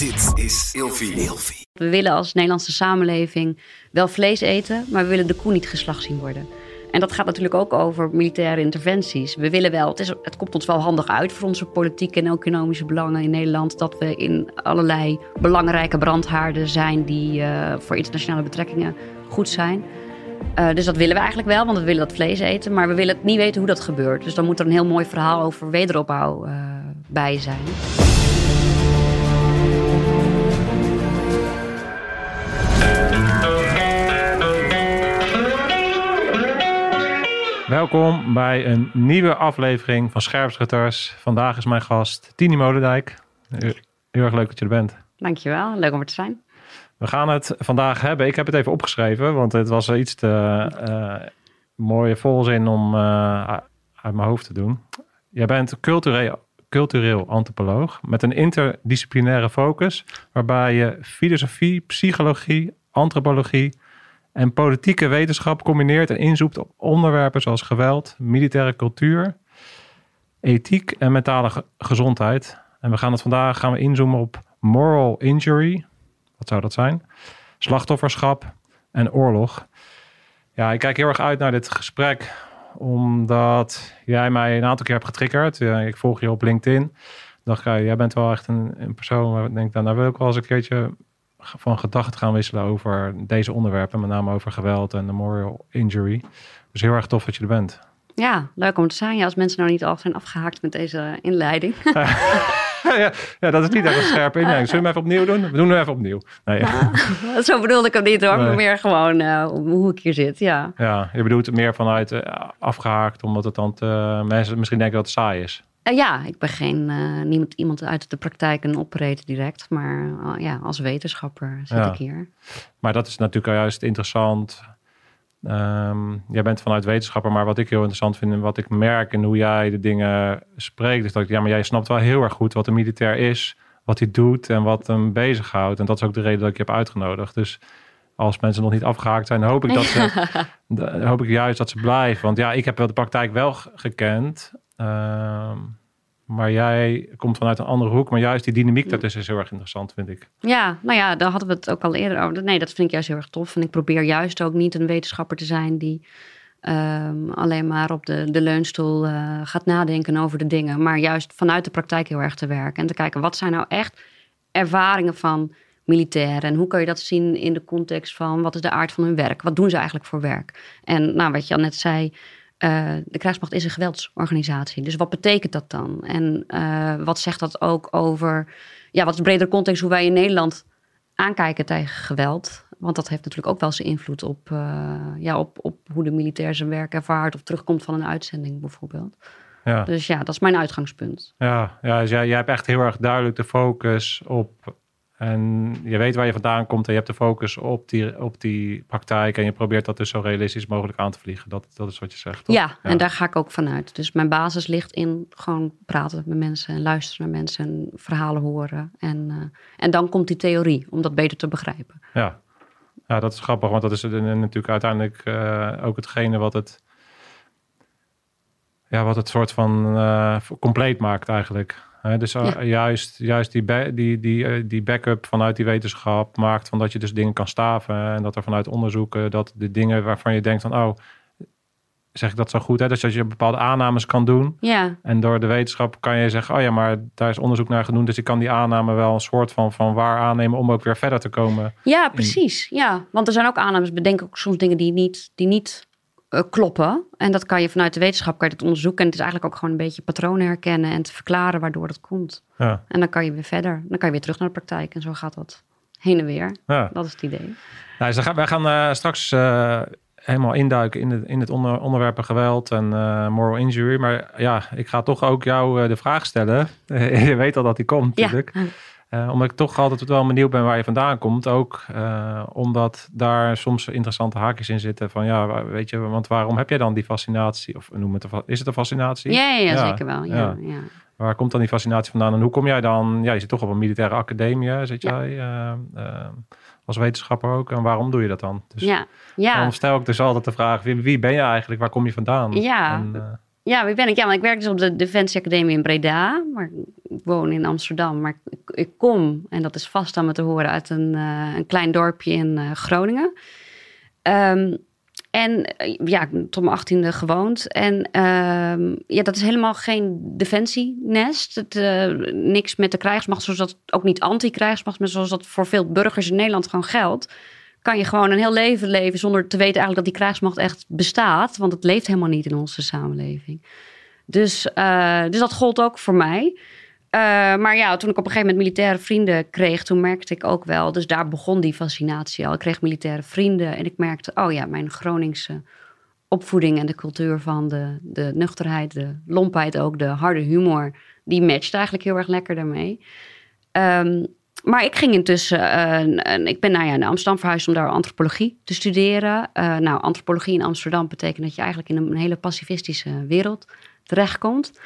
Dit is Ilfie. We willen als Nederlandse samenleving wel vlees eten, maar we willen de koe niet geslacht zien worden. En dat gaat natuurlijk ook over militaire interventies. We willen wel, het, is, het komt ons wel handig uit voor onze politieke en economische belangen in Nederland, dat we in allerlei belangrijke brandhaarden zijn die uh, voor internationale betrekkingen goed zijn. Uh, dus dat willen we eigenlijk wel, want we willen dat vlees eten, maar we willen niet weten hoe dat gebeurt. Dus dan moet er een heel mooi verhaal over wederopbouw uh, bij zijn. Welkom bij een nieuwe aflevering van Scherpschutters. Vandaag is mijn gast Tini Molendijk. Heel erg leuk dat je er bent. Dankjewel, leuk om er te zijn. We gaan het vandaag hebben. Ik heb het even opgeschreven, want het was iets te uh, mooie volzin om uh, uit mijn hoofd te doen. Jij bent cultureel, cultureel antropoloog met een interdisciplinaire focus, waarbij je filosofie, psychologie, antropologie en politieke wetenschap combineert en inzoekt op onderwerpen zoals geweld, militaire cultuur, ethiek en mentale gezondheid. En we gaan het vandaag gaan we inzoomen op moral injury. Wat zou dat zijn? Slachtofferschap en oorlog. Ja, ik kijk heel erg uit naar dit gesprek, omdat jij mij een aantal keer hebt getriggerd. Ik volg je op LinkedIn. Dacht ik, jij bent wel echt een, een persoon waar ik denk, nou, daar wil ik wel eens een keertje van gedachten gaan wisselen over deze onderwerpen, met name over geweld en de moral injury. Dus heel erg tof dat je er bent. Ja, leuk om te zijn. Ja, als mensen nou niet al zijn afgehaakt met deze inleiding. ja, ja, dat is niet echt een scherpe inleiding. Zullen we hem even opnieuw doen? We doen hem even opnieuw. Nee, ja. zo bedoelde ik hem niet hoor, nee. meer gewoon uh, hoe ik hier zit. Ja. ja, je bedoelt het meer vanuit uh, afgehaakt, omdat het dan te, mensen misschien denken dat het saai is. Uh, ja, ik ben geen uh, niemand, iemand uit de praktijk en operator direct, maar uh, ja, als wetenschapper zit ja. ik hier. Maar dat is natuurlijk juist interessant. Um, jij bent vanuit wetenschapper, maar wat ik heel interessant vind en wat ik merk in hoe jij de dingen spreekt, is dat ik, ja, maar jij snapt wel heel erg goed wat een militair is, wat hij doet en wat hem bezighoudt. En dat is ook de reden dat ik je heb uitgenodigd. Dus als mensen nog niet afgehaakt zijn, hoop ik, dat ze, hoop ik juist dat ze blijven. Want ja, ik heb wel de praktijk wel gekend. Uh, maar jij komt vanuit een andere hoek. Maar juist die dynamiek daartussen is heel erg interessant, vind ik. Ja, nou ja, daar hadden we het ook al eerder over. Nee, dat vind ik juist heel erg tof. En ik probeer juist ook niet een wetenschapper te zijn die um, alleen maar op de, de leunstoel uh, gaat nadenken over de dingen. Maar juist vanuit de praktijk heel erg te werken. En te kijken, wat zijn nou echt ervaringen van militairen? En hoe kan je dat zien in de context van wat is de aard van hun werk? Wat doen ze eigenlijk voor werk? En nou, wat je al net zei uh, de krijgsmacht is een geweldsorganisatie. Dus wat betekent dat dan? En uh, wat zegt dat ook over, ja, wat is de bredere context hoe wij in Nederland aankijken tegen geweld? Want dat heeft natuurlijk ook wel zijn invloed op, uh, ja, op, op hoe de militair zijn werk ervaart of terugkomt van een uitzending bijvoorbeeld. Ja. Dus ja, dat is mijn uitgangspunt. Ja, ja dus jij, jij hebt echt heel erg duidelijk de focus op en je weet waar je vandaan komt en je hebt de focus op die, op die praktijk. En je probeert dat dus zo realistisch mogelijk aan te vliegen. Dat, dat is wat je zegt. Ja, ja, en daar ga ik ook vanuit. Dus mijn basis ligt in gewoon praten met mensen en luisteren naar mensen en verhalen horen. En, uh, en dan komt die theorie om dat beter te begrijpen. Ja, ja dat is grappig, want dat is natuurlijk uiteindelijk uh, ook hetgene wat het. Ja, wat het soort van uh, compleet maakt eigenlijk. Dus ja. juist, juist die, die, die, uh, die backup vanuit die wetenschap maakt van dat je dus dingen kan staven. En dat er vanuit onderzoeken dat de dingen waarvan je denkt van oh, zeg ik dat zo goed? Hè? Dus dat je bepaalde aannames kan doen. Ja. En door de wetenschap kan je zeggen, oh ja, maar daar is onderzoek naar gedaan. Dus ik kan die aanname wel een soort van, van waar aannemen om ook weer verder te komen. Ja, precies. Ja, want er zijn ook aannames, bedenk ook soms dingen die niet, die niet kloppen. En dat kan je vanuit de wetenschap kan je dat onderzoeken. En het is eigenlijk ook gewoon een beetje patronen herkennen en te verklaren waardoor dat komt. Ja. En dan kan je weer verder. Dan kan je weer terug naar de praktijk. En zo gaat dat heen en weer. Ja. Dat is het idee. Nou, dus wij gaan uh, straks uh, helemaal induiken in, het, in het onder, onderwerp geweld en moral injury. Maar ja, ik ga toch ook jou de vraag stellen. je weet al dat die komt natuurlijk. Ja. Uh, omdat ik toch altijd wel benieuwd ben waar je vandaan komt. Ook uh, omdat daar soms interessante haakjes in zitten. Van ja, weet je, want waarom heb jij dan die fascinatie? Of noem het, is het een fascinatie? Ja, ja, ja zeker wel. Ja, ja. Waar komt dan die fascinatie vandaan? En hoe kom jij dan? Ja, je zit toch op een militaire academie, zit jij uh, als wetenschapper ook. En waarom doe je dat dan? Dus ja, ja. Dan stel ik dus altijd de vraag: wie, wie ben je eigenlijk? Waar kom je vandaan? Ja. En, Ja, wie ben ik? Ja, want ik werk dus op de Defensie Academie in Breda. Maar ik woon in Amsterdam. Maar ik, kom, en dat is vast aan me te horen, uit een, uh, een klein dorpje in uh, Groningen. Um, en eh, ja, tot mijn achttiende gewoond. En uh, ja, dat is helemaal geen defensienest. Het, niks met de krijgsmacht, zoals dat ook niet anti-krijgsmacht, maar zoals dat voor veel burgers in Nederland gewoon geldt. Kan je gewoon een heel leven leven zonder te weten eigenlijk dat die krijgsmacht echt bestaat. Want het leeft helemaal niet in onze samenleving. Dus, uh, dus dat gold ook voor mij. Uh, maar ja, toen ik op een gegeven moment militaire vrienden kreeg, toen merkte ik ook wel, dus daar begon die fascinatie al. Ik kreeg militaire vrienden en ik merkte, oh ja, mijn Groningse opvoeding en de cultuur van de, de nuchterheid, de lompheid ook, de harde humor, die matchte eigenlijk heel erg lekker daarmee. Um, maar ik ging intussen, uh, ik ben nou ja, naar Amsterdam verhuisd om daar antropologie te studeren. Uh, nou, antropologie in Amsterdam betekent dat je eigenlijk in een, hele pacifistische wereld terechtkomt.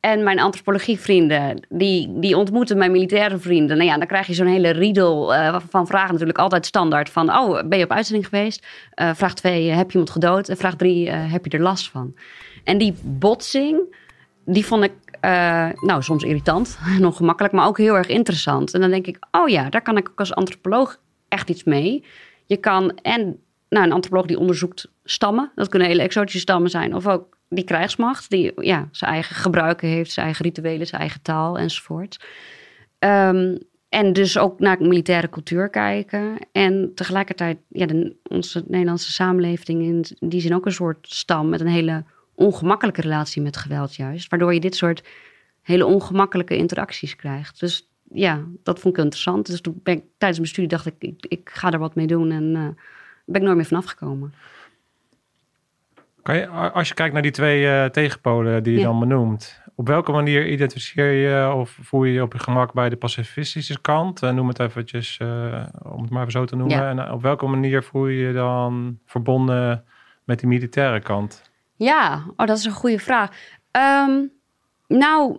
En mijn antropologievrienden, die, die ontmoeten mijn militaire vrienden. Nou ja, dan krijg je zo'n hele riedel uh, van vragen natuurlijk altijd standaard. Van, oh, ben je op uitzending geweest? Vraag twee, heb je iemand gedood? En vraag drie, uh, heb je er last van? En die botsing, die vond ik, nou, soms irritant en ongemakkelijk, maar ook heel erg interessant. En dan denk ik, oh ja, daar kan ik ook als antropoloog echt iets mee. Je kan, en nou, een antropoloog die onderzoekt stammen, dat kunnen hele exotische stammen zijn, of ook die krijgsmacht, die ja, zijn eigen gebruiken heeft, zijn eigen rituelen, zijn eigen taal enzovoort. Um, en dus ook naar militaire cultuur kijken. En tegelijkertijd, ja, de, onze Nederlandse samenleving in die zin ook een soort stam met een hele ongemakkelijke relatie met geweld, juist. Waardoor je dit soort hele ongemakkelijke interacties krijgt. Dus ja, dat vond ik interessant. Dus toen ben ik, tijdens mijn studie dacht ik, ik, ik ga er wat mee doen. En uh, ben ik nooit meer vanaf gekomen. Kan je, als je kijkt naar die twee uh, tegenpolen die je ja. dan benoemt, op welke manier identificeer je of voel je je op je gemak bij de pacifistische kant? Uh, noem het eventjes, uh, om het maar even zo te noemen. Ja. En op welke manier voel je je dan verbonden met die militaire kant? Ja, oh, dat is een goede vraag. Um, nou,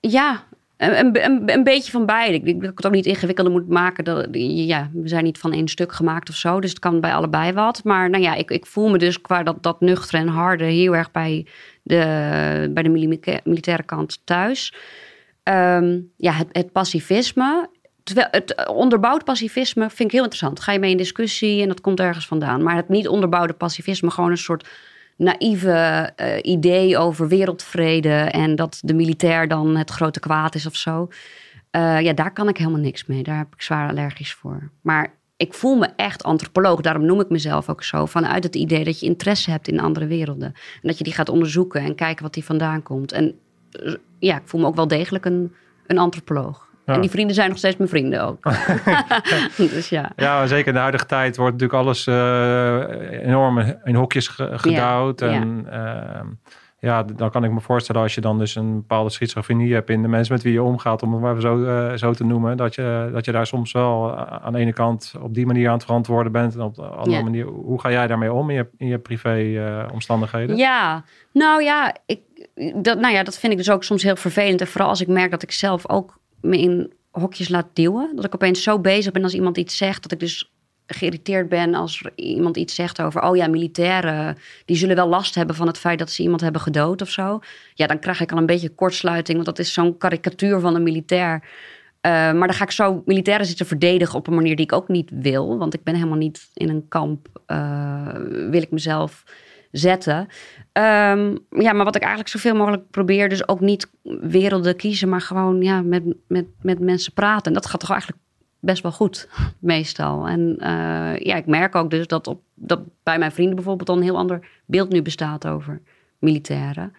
ja, een, beetje van beide. Ik denk dat ik het ook niet ingewikkelder moet maken. Dat, ja, we zijn niet van één stuk gemaakt of zo. Dus het kan bij allebei wat. Maar nou ja, ik, ik voel me dus qua dat, dat en harde heel erg bij de, bij de militaire kant thuis. Um, ja, het, het pacifisme. Terwijl het onderbouwd pacifisme vind ik heel interessant. Ga je mee in discussie en dat komt ergens vandaan. Maar het niet onderbouwde pacifisme, gewoon een soort naïeve uh, idee over wereldvrede en dat de militair dan het grote kwaad is of zo. Uh, ja, daar kan ik helemaal niks mee. Daar heb ik zwaar allergisch voor. Maar ik voel me echt antropoloog. Daarom noem ik mezelf ook zo. Vanuit het idee dat je interesse hebt in andere werelden. En dat je die gaat onderzoeken en kijken wat die vandaan komt. En uh, ja, ik voel me ook wel degelijk een, een antropoloog. Ja. En die vrienden zijn nog steeds mijn vrienden ook. dus ja. Ja, zeker in de huidige tijd wordt natuurlijk alles uh, enorm in hokjes gedouwd. Ja. En ja. Uh, ja, dan kan ik me voorstellen als je dan dus een bepaalde schizofrenie hebt in de mensen met wie je omgaat, om het maar even zo, uh, zo te noemen, dat je, dat je daar soms wel aan de ene kant op die manier aan het verantwoorden bent en op de andere manier, hoe ga jij daarmee om in je, in je privé omstandigheden? Ja, nou ja, ik, dat, nou ja, dat vind ik dus ook soms heel vervelend. En vooral als ik merk dat ik zelf ook me in hokjes laat duwen. Dat ik opeens zo bezig ben als iemand iets zegt, dat ik dus geïrriteerd ben als iemand iets zegt over, oh ja, militairen, die zullen wel last hebben van het feit dat ze iemand hebben gedood of zo. Ja, dan krijg ik al een beetje kortsluiting, want dat is zo'n karikatuur van een militair. Uh, maar dan ga ik zo militairen zitten verdedigen op een manier die ik ook niet wil. Want ik ben helemaal niet in een kamp, uh, wil ik mezelf zetten. Um, ja, maar wat ik eigenlijk zoveel mogelijk probeer, dus ook niet werelden kiezen, maar gewoon ja, met, met, met mensen praten. En dat gaat toch eigenlijk best wel goed, meestal. En uh, ja, ik merk ook dus dat, op, dat bij mijn vrienden bijvoorbeeld al een heel ander beeld nu bestaat over militairen.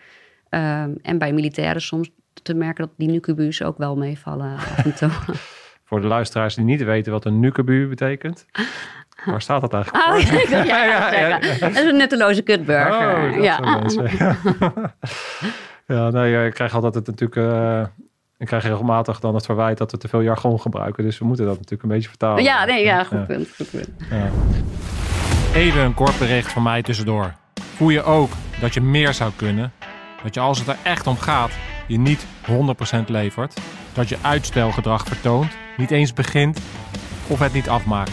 Um, en bij militairen soms te merken dat die nucubus ook wel meevallen af en toe. Voor de luisteraars die niet weten wat een nucubu betekent. Waar staat dat eigenlijk oh, ik dacht, ja, ja, ja, Dat is een nutteloze kutburger. Oh, ja. ja, nee, ik krijg altijd het natuurlijk... Uh, ik krijg regelmatig dan het verwijt dat we te veel jargon gebruiken. Dus we moeten dat natuurlijk een beetje vertalen. Ja, nee, ja, goed punt. Goed punt. Even een kort bericht van mij tussendoor. Voel je ook dat je meer zou kunnen? Dat je als het er echt om gaat, je niet 100% levert? Dat je uitstelgedrag vertoont, niet eens begint of het niet afmaakt?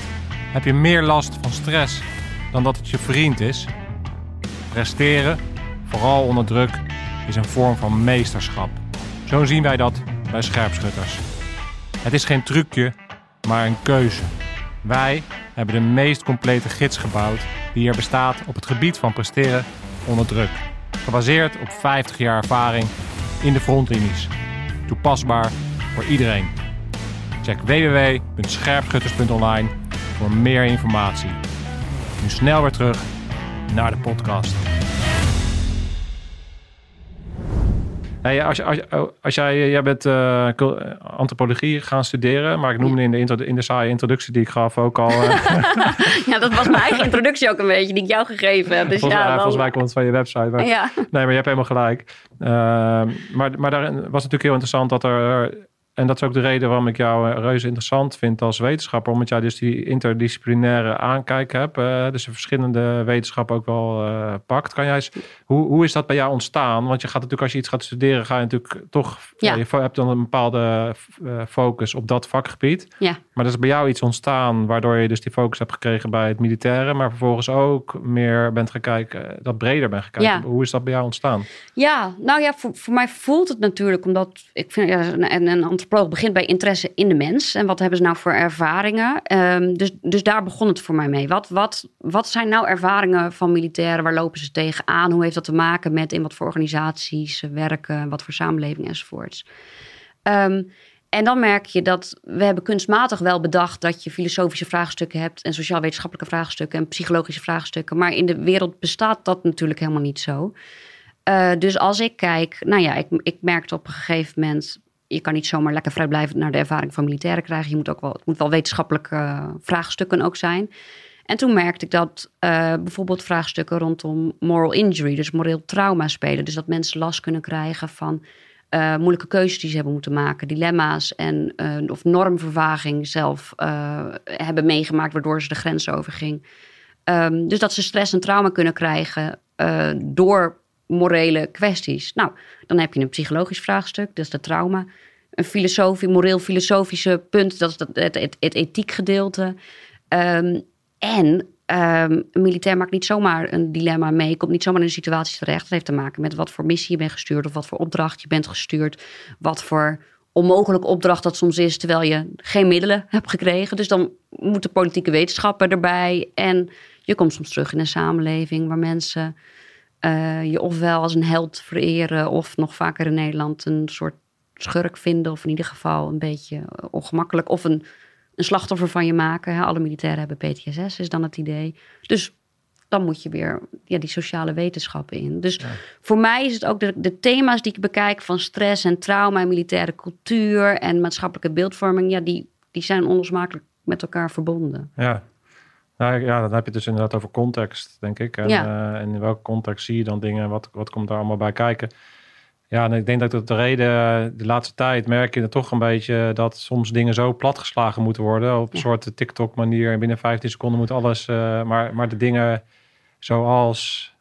Heb je meer last van stress dan dat het je vriend is? Presteren vooral onder druk, is een vorm van meesterschap. Zo zien wij dat bij scherpschutters. Het is geen trucje, maar een keuze. Wij hebben de meest complete gids gebouwd die er bestaat op het gebied van presteren onder druk. Gebaseerd op 50 jaar ervaring in de frontlinies. Toepasbaar voor iedereen. Check www.scherpschutters.online voor meer informatie. Nu snel weer terug naar de podcast. Hey, als, als, als jij, jij bent uh, antropologie gaan studeren, maar ik noemde in de, intro, in de saaie introductie die ik gaf ook al. Ja, dat was mijn eigen introductie ook een beetje, die ik jou gegeven heb. Dus volgens, ja, dan... volgens mij komt het van je website. Maar, ja. Nee, maar je hebt helemaal gelijk. Uh, maar, maar daar was natuurlijk heel interessant dat er en dat is ook de reden waarom ik jou eh, reuze interessant vind als wetenschapper. Omdat jij dus die interdisciplinaire aankijk hebt. Uh, dus de verschillende wetenschappen ook wel uh, pakt. Kan jij eens, hoe, hoe is dat bij jou ontstaan? Want je gaat natuurlijk als je iets gaat studeren, ga je natuurlijk toch... Ja. je hebt dan een bepaalde focus op dat vakgebied. Ja. Maar er is bij jou iets ontstaan waardoor je dus die focus hebt gekregen bij het militaire. Maar vervolgens ook meer bent gaan kijken, dat breder bent gaan kijken. Ja. Hoe is dat bij jou ontstaan? Ja, nou ja, voor, voor mij voelt het natuurlijk omdat ik vind... Ja, en, en antropoloog begint bij interesse in de mens. En wat hebben ze nou voor ervaringen? Um, dus, dus daar begon het voor mij mee. Wat, wat, wat zijn nou ervaringen van militairen? Waar lopen ze tegenaan? Hoe heeft dat te maken met in wat voor organisaties ze werken? Wat voor samenleving enzovoorts? Um, en dan merk je dat we hebben kunstmatig wel bedacht dat je filosofische vraagstukken hebt en sociaal-wetenschappelijke vraagstukken en psychologische vraagstukken. Maar in de wereld bestaat dat natuurlijk helemaal niet zo. Uh, dus als ik kijk, nou ja, ik, ik merkte op een gegeven moment je kan niet zomaar lekker vrijblijvend naar de ervaring van militairen krijgen. Je moet ook wel, het moet wel wetenschappelijke uh, vraagstukken ook zijn. En toen merkte ik dat uh, bijvoorbeeld vraagstukken rondom moral injury, dus moreel trauma spelen. Dus dat mensen last kunnen krijgen van uh, moeilijke keuzes die ze hebben moeten maken, dilemma's en of normvervaging zelf hebben meegemaakt, waardoor ze de grens overging. Um, dus dat ze stress en trauma kunnen krijgen door morele kwesties. Nou, dan heb je een psychologisch vraagstuk, dat is de trauma. Een filosofie, moreel-filosofische punt, dat is het, het, het, ethiek gedeelte. Um, en um, een militair maakt niet zomaar een dilemma mee, komt niet zomaar in een situatie terecht. Dat heeft te maken met wat voor missie je bent gestuurd of wat voor opdracht je bent gestuurd. Wat voor onmogelijke opdracht dat soms is, terwijl je geen middelen hebt gekregen. Dus dan moeten politieke wetenschappen erbij. En je komt soms terug in een samenleving waar mensen uh, je ofwel als een held vereren of nog vaker in Nederland een soort schurk vinden of in ieder geval een beetje ongemakkelijk of een, een slachtoffer van je maken. Alle militairen hebben PTSS, is dan het idee. Dus dan moet je weer ja, die sociale wetenschappen in. Dus voor mij is het ook de, de, thema's die ik bekijk van stress en trauma en militaire cultuur en maatschappelijke beeldvorming, ja, die, die zijn onlosmakelijk met elkaar verbonden. Ja, nou ja, dan heb je het dus inderdaad over context, denk ik. En, uh, en in welke context zie je dan dingen? Wat, wat komt daar allemaal bij kijken? Ja, en ik denk dat dat de reden, de laatste tijd merk je er toch een beetje dat soms dingen zo platgeslagen moeten worden. Op een soort TikTok-manier. Binnen 15 seconden moet alles. Uh, maar, maar de dingen zoals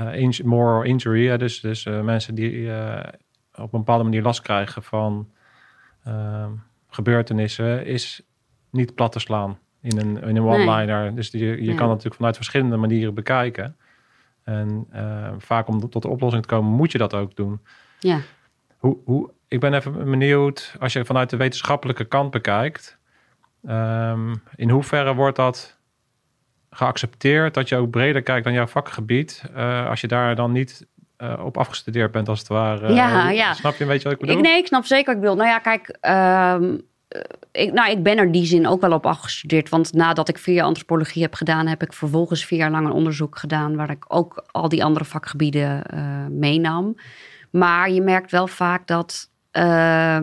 uh, moral injury, dus, dus mensen die op een bepaalde manier last krijgen van gebeurtenissen, is niet plat te slaan in een, in een one-liner. Dus je, je kan het natuurlijk vanuit verschillende manieren bekijken. En uh, vaak om tot de oplossing te komen, moet je dat ook doen. Ja. Hoe, hoe, ik ben even benieuwd, als je vanuit de wetenschappelijke kant bekijkt, um, in hoeverre wordt dat geaccepteerd dat je ook breder kijkt dan jouw vakgebied, uh, als je daar dan niet uh, op afgestudeerd bent, als het ware. Ja, ja. Snap je een beetje wat ik bedoel? Ik, nee, ik snap zeker wat ik bedoel. Nou ja, kijk, um, ik, nou, ik ben er die zin ook wel op afgestudeerd. Want nadat ik vier jaar antropologie heb gedaan, heb ik vervolgens vier jaar lang een onderzoek gedaan. waar ik ook al die andere vakgebieden uh, meenam. Maar je merkt wel vaak dat. Uh,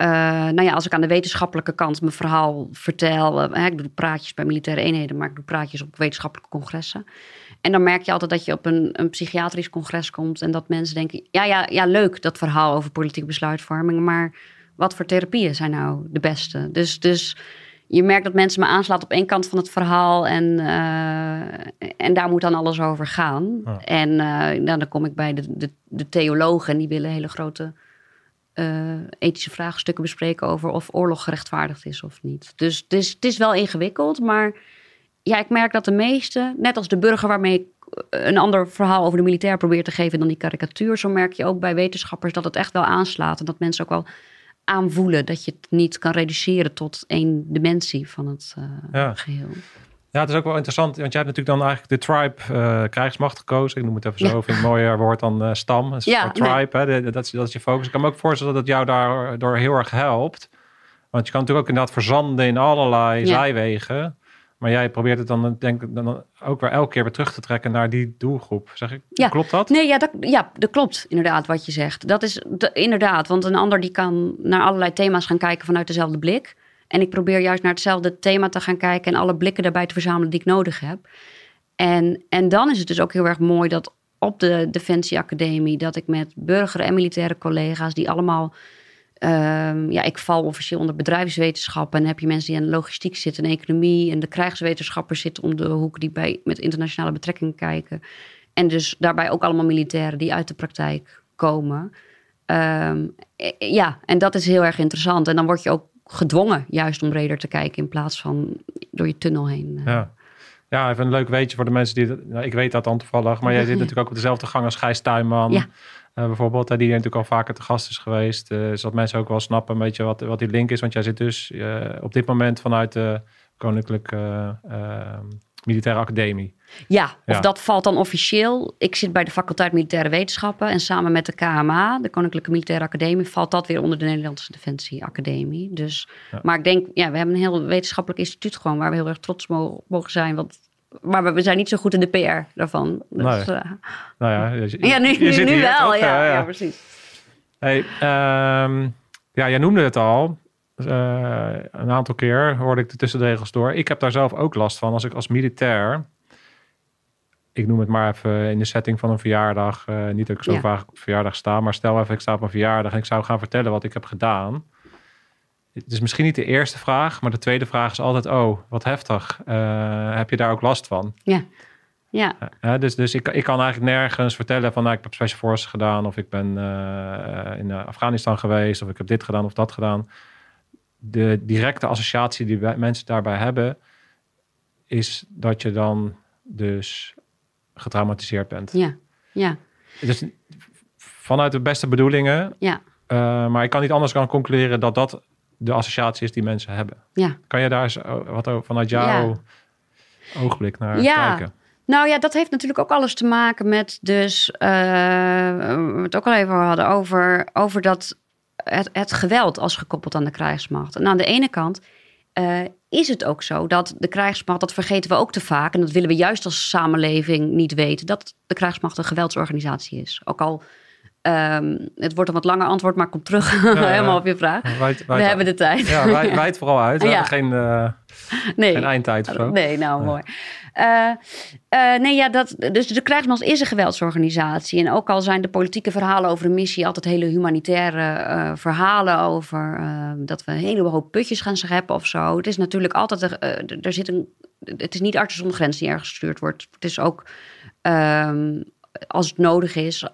uh, nou ja, als ik aan de wetenschappelijke kant mijn verhaal vertel. Ik doe praatjes bij militaire eenheden, maar ik doe praatjes op wetenschappelijke congressen. En dan merk je altijd dat je op een, een psychiatrisch congres komt. en dat mensen denken: ja, ja, ja, leuk dat verhaal over politieke besluitvorming. Maar wat voor therapieën zijn nou de beste? Dus, dus je merkt dat mensen me aanslaat op één kant van het verhaal en, uh, en daar moet dan alles over gaan. En uh, dan kom ik bij de, de, de, theologen en die willen hele grote uh, ethische vraagstukken bespreken over of oorlog gerechtvaardigd is of niet. Dus het is, het is wel ingewikkeld, maar ja, ik merk dat de meesten, net als de burger waarmee ik een ander verhaal over de militair probeert te geven dan die karikatuur. Zo merk je ook bij wetenschappers dat het echt wel aanslaat. En dat mensen ook wel aanvoelen dat je het niet kan reduceren tot één dimensie van het uh, ja. geheel. Ja, het is ook wel interessant, want jij hebt natuurlijk dan eigenlijk de tribe uh, krijgsmacht gekozen. Ik noem het even zo, vind ik mooier woord dan uh, stam. Dus ja, tribe, nee. hè, dat, is, dat is je focus. Ik kan me ook voorstellen dat het jou daardoor heel erg helpt. Want je kan natuurlijk ook inderdaad verzanden in allerlei zijwegen. Maar jij probeert het dan, denk dan ook weer elke keer weer terug te trekken naar die doelgroep. Zeg ik, ja. klopt dat? Nee, ja dat, ja, dat klopt inderdaad wat je zegt. Dat is de, inderdaad, want een ander die kan naar allerlei thema's gaan kijken vanuit dezelfde blik. En ik probeer juist naar hetzelfde thema te gaan kijken en alle blikken daarbij te verzamelen die ik nodig heb. En, en dan is het dus ook heel erg mooi dat op de Defensie Academie, dat ik met burger en militaire collega's, die allemaal Um, ja, ik val officieel onder bedrijfswetenschappen. En dan heb je mensen die aan de logistiek zitten en economie. En de krijgswetenschappers zitten om de hoek die bij, met internationale betrekkingen kijken. En dus daarbij ook allemaal militairen die uit de praktijk komen. Um, ja, en dat is heel erg interessant. En dan word je ook gedwongen juist om breder te kijken in plaats van door je tunnel heen. Eh. Ja. Ja, even een leuk weetje voor de mensen die... Nou, ik weet dat dan toevallig, maar jij zit natuurlijk ook op dezelfde gang als Gijs Tuinman. Ja. Uh, bijvoorbeeld, die natuurlijk al vaker te gast is geweest. Uh, zodat mensen ook wel snappen een beetje wat, wat die link is. Want jij zit dus op dit moment vanuit de Koninklijke Militaire Academie. Ja, of ja. dat valt dan officieel. Ik zit bij de faculteit Militaire Wetenschappen. En samen met de KMA, de Koninklijke Militaire Academie, valt dat weer onder de Nederlandse Defensie Academie. Dus, ja. Maar ik denk, ja, we hebben een heel wetenschappelijk instituut gewoon waar we heel erg trots mogen, mogen zijn. Want maar we zijn niet zo goed in de PR daarvan. Dus, nee. uh, nou ja, je, ja nu, je nu, nu wel. Ja, ja, precies. Hey, um, ja, jij noemde het al. Uh, een aantal keer hoorde ik de tussenregels door. Ik heb daar zelf ook last van als ik als militair. Ik noem het maar even in de setting van een verjaardag. Uh, niet dat ik zo vaak op verjaardag sta, maar stel even, ik sta op een verjaardag en ik zou gaan vertellen wat ik heb gedaan. Het is misschien niet de eerste vraag, maar de tweede vraag is altijd: Oh, wat heftig. Uh, heb je daar ook last van? Ja. Ja. Uh, dus dus ik, ik kan eigenlijk nergens vertellen van nou, ik heb Special Forces gedaan, of ik ben uh, in Afghanistan geweest, of ik heb dit gedaan of dat gedaan. De directe associatie die mensen daarbij hebben, is dat je dan dus getraumatiseerd bent. Ja, ja. Dus vanuit de beste bedoelingen. Ja. maar ik kan niet anders gaan concluderen dat dat de associatie is die mensen hebben. Ja. Kan je daar eens wat over, vanuit jouw ja. oogblik naar ja. kijken? Nou ja, dat heeft natuurlijk ook alles te maken met dus, uh, we het ook al even hadden over, over dat het, het geweld als gekoppeld aan de krijgsmacht. En aan de ene kant uh, is het ook zo dat de krijgsmacht, dat vergeten we ook te vaak, en dat willen we juist als samenleving niet weten, dat de krijgsmacht een geweldsorganisatie is. Ook al Um, het wordt een wat langer antwoord, maar kom terug ja, helemaal op je vraag. Wijd, wijd, We hebben de tijd. Ja, wijd, wijd vooral uit. We ja. geen, uh, nee. geen eindtijd of zo. Nee, nou mooi. Uh, uh, nee, ja, dat, dus de krijgsmacht is een geweldsorganisatie. En ook al zijn de politieke verhalen over een missie altijd hele humanitaire verhalen over ehm, dat we een hele hoop putjes gaan scheppen of zo. Het is natuurlijk altijd, er zit een, het is niet artsen zonder grens die ergens gestuurd wordt. Het is ook um, als het nodig is,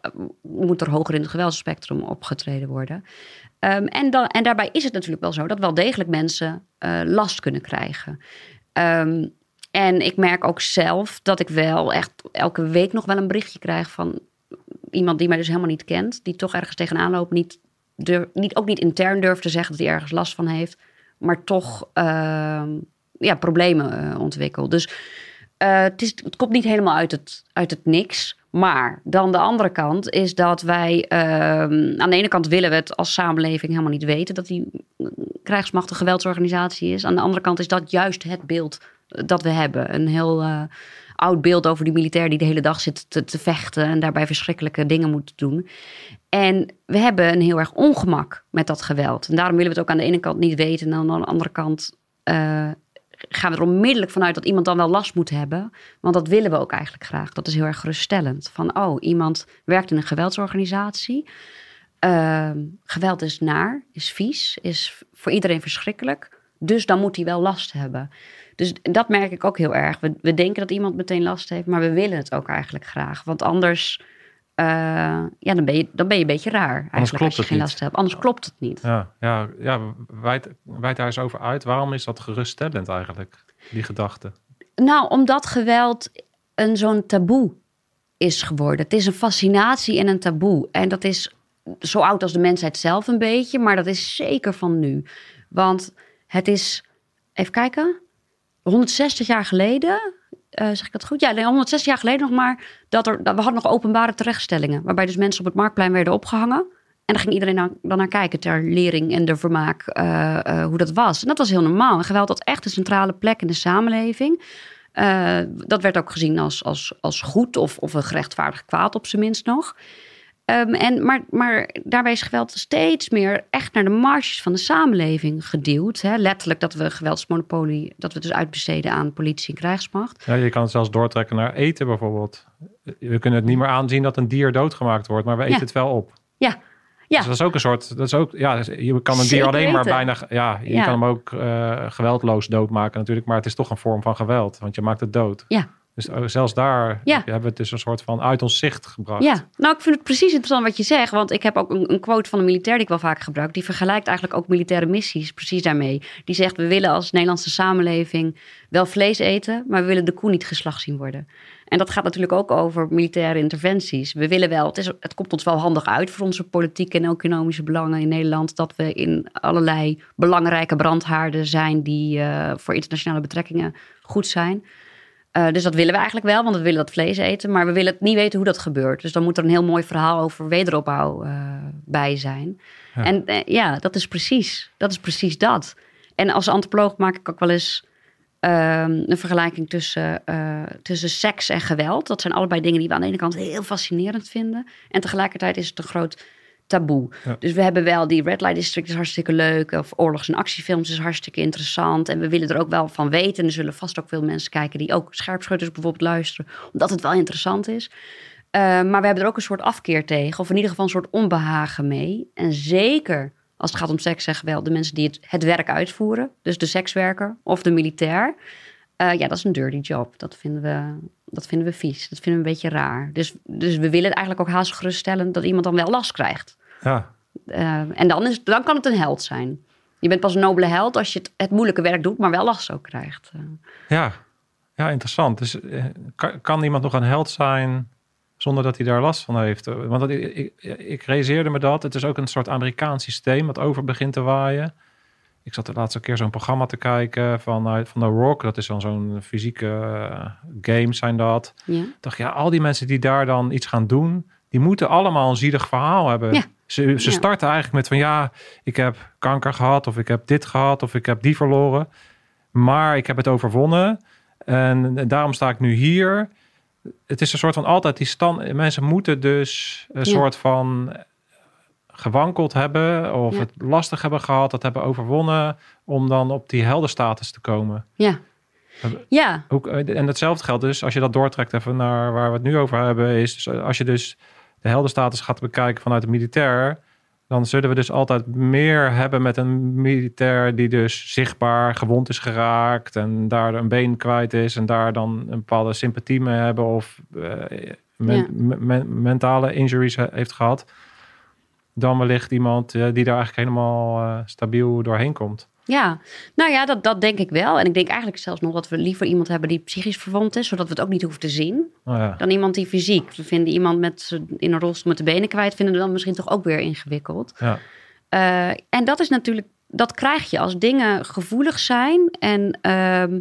moet er hoger in het geweldsspectrum opgetreden worden. Um, en, dan, en daarbij is het natuurlijk wel zo dat wel degelijk mensen uh, last kunnen krijgen. Um, en ik merk ook zelf dat ik wel echt elke week nog wel een berichtje krijg van iemand die mij dus helemaal niet kent, die toch ergens tegenaan loopt, niet, niet, ook niet intern durft te zeggen dat hij ergens last van heeft, maar toch uh, ja, problemen uh, ontwikkelt. Dus het, is, het komt niet helemaal uit het, uit het niks. Maar dan de andere kant is dat wij uh, aan de ene kant willen we het als samenleving helemaal niet weten dat die krijgsmacht een geweldsorganisatie is. Aan de andere kant is dat juist het beeld dat we hebben. Een heel uh, oud beeld over die militair die de hele dag zit te, te, vechten en daarbij verschrikkelijke dingen moet doen. En we hebben een heel erg ongemak met dat geweld. En daarom willen we het ook aan de ene kant niet weten en aan de andere kant uh, gaan we er onmiddellijk vanuit dat iemand dan wel last moet hebben. Want dat willen we ook eigenlijk graag. Dat is heel erg geruststellend. Van, oh, iemand werkt in een geweldsorganisatie. Uh, geweld is naar, is vies, is voor iedereen verschrikkelijk. Dus dan moet hij wel last hebben. Dus dat merk ik ook heel erg. We, we denken dat iemand meteen last heeft, maar we willen het ook eigenlijk graag. Want anders ja, dan, ben je, dan ben je een beetje raar. Eigenlijk, klopt als je geen niet. last hebt. Anders klopt het niet. Ja, ja, ja wijd, wijd daar eens over uit. Waarom is dat geruststellend eigenlijk, die gedachte? Nou, omdat geweld een zo'n taboe is geworden. Het is een fascinatie en een taboe. En dat is zo oud als de mensheid zelf een beetje, maar dat is zeker van nu. Want het is, even kijken, 160 jaar geleden, uh, zeg ik dat goed? Ja, 160 jaar geleden nog maar, dat er, dat we hadden nog openbare terechtstellingen, waarbij dus mensen op het marktplein werden opgehangen. En dan ging iedereen dan naar kijken ter lering en de vermaak uh, uh, hoe dat was. En dat was heel normaal. En geweld had echt een centrale plek in de samenleving. Dat werd ook gezien als, als, als goed of, of een gerechtvaardigd kwaad op zijn minst nog. Um, en, maar, maar daarbij is geweld steeds meer echt naar de marges van de samenleving geduwd. Hè? Letterlijk dat we geweldsmonopolie, dat we dus uitbesteden aan politie en krijgsmacht. Ja, je kan het zelfs doortrekken naar eten bijvoorbeeld. We kunnen het niet meer aanzien dat een dier doodgemaakt wordt, maar we eten Ja. het wel op. Ja, ja. Dus dat is ook een soort, dat is ook, ja, je kan een dier alleen maar bijna, ja, je Ja. kan hem ook eh, geweldloos doodmaken natuurlijk, maar het is toch een vorm van geweld, want je maakt het dood. Ja. Dus ook zelfs daar Ja. hebben we het dus een soort van uit ons zicht gebracht. Ja, nou ik vind het precies interessant wat je zegt. Want ik heb ook een, een quote van een militair die ik wel vaak gebruik. Die vergelijkt eigenlijk ook militaire missies precies daarmee. Die zegt we willen als Nederlandse samenleving wel vlees eten. Maar we willen de koe niet geslacht zien worden. En dat gaat natuurlijk ook over militaire interventies. We willen wel, het, is, het komt ons wel handig uit voor onze politieke en economische belangen in Nederland. Dat we in allerlei belangrijke brandhaarden zijn die eh, voor internationale betrekkingen goed zijn. Uh, dus dat willen we eigenlijk wel, want we willen dat vlees eten. Maar we willen het niet weten hoe dat gebeurt. Dus dan moet er een heel mooi verhaal over wederopbouw uh, bij zijn. Ja. En uh, ja, dat is precies. Dat is precies dat. En als antropoloog maak ik ook wel eens um, een vergelijking tussen, tussen seks en geweld. Dat zijn allebei dingen die we aan de ene kant heel fascinerend vinden. En tegelijkertijd is het een groot taboe. Ja. Dus we hebben wel die Red Light District is hartstikke leuk. Of oorlogs- en actiefilms is hartstikke interessant. En we willen er ook wel van weten. En er zullen vast ook veel mensen kijken die ook scherpschutters bijvoorbeeld luisteren. Omdat het wel interessant is. Uh, maar we hebben er ook een soort afkeer tegen. Of in ieder geval een soort onbehagen mee. En zeker als het gaat om seks en geweld. De mensen die het, het werk uitvoeren. Dus de sekswerker of de militair. Uh, ja, dat is een dirty job. Dat vinden we, dat vinden we vies. Dat vinden we een beetje raar. Dus, dus we willen eigenlijk ook haast geruststellen dat iemand dan wel last krijgt. Ja. Uh, en dan, is, dan kan het een held zijn. Je bent pas een nobele held als je het, het moeilijke werk doet, maar wel last ook krijgt. Uh. Ja. ja, interessant. Dus uh, kan, kan, iemand nog een held zijn zonder dat hij daar last van heeft? Want dat, ik, ik, ik realiseerde me dat. Het is ook een soort Amerikaans systeem wat over begint te waaien. Ik zat de laatste keer zo'n programma te kijken van, van The Rock. Dat is dan zo'n fysieke uh, games zijn dat. Ja. Ik dacht, ja, al die mensen die daar dan iets gaan doen... die moeten allemaal een zielig verhaal hebben. Ja. Ze, ze Ja. starten eigenlijk met van... ja, ik heb kanker gehad... of ik heb dit gehad... of ik heb die verloren. Maar ik heb het overwonnen. En, en daarom sta ik nu hier. Het is een soort van altijd die stand... Mensen moeten dus een soort van gewankeld hebben of Ja. het lastig hebben gehad, dat hebben overwonnen om dan op die heldenstatus te komen. Ja. Ja, Ook, eh, en hetzelfde geldt dus als je dat doortrekt even naar waar we het nu over hebben, is dus als je dus de heldenstatus gaat bekijken vanuit de militair, dan zullen we dus altijd meer hebben met een militair die dus zichtbaar gewond is geraakt en daar een been kwijt is en daar dan een bepaalde sympathie mee hebben of eh, men- Ja. mentale injuries he- heeft gehad, dan wellicht iemand eh, die daar eigenlijk helemaal eh, stabiel doorheen komt. ja. Nou ja, dat, dat denk ik wel. En ik denk eigenlijk zelfs nog dat we liever iemand hebben die psychisch verwond is, zodat we het ook niet hoeven te zien, ja. dan iemand die fysiek. We vinden iemand met, in een rolstoel met de benen kwijt, vinden we dan misschien toch ook weer ingewikkeld. Ja. Eh, en dat is natuurlijk, dat krijg je als dingen gevoelig zijn en, ehm,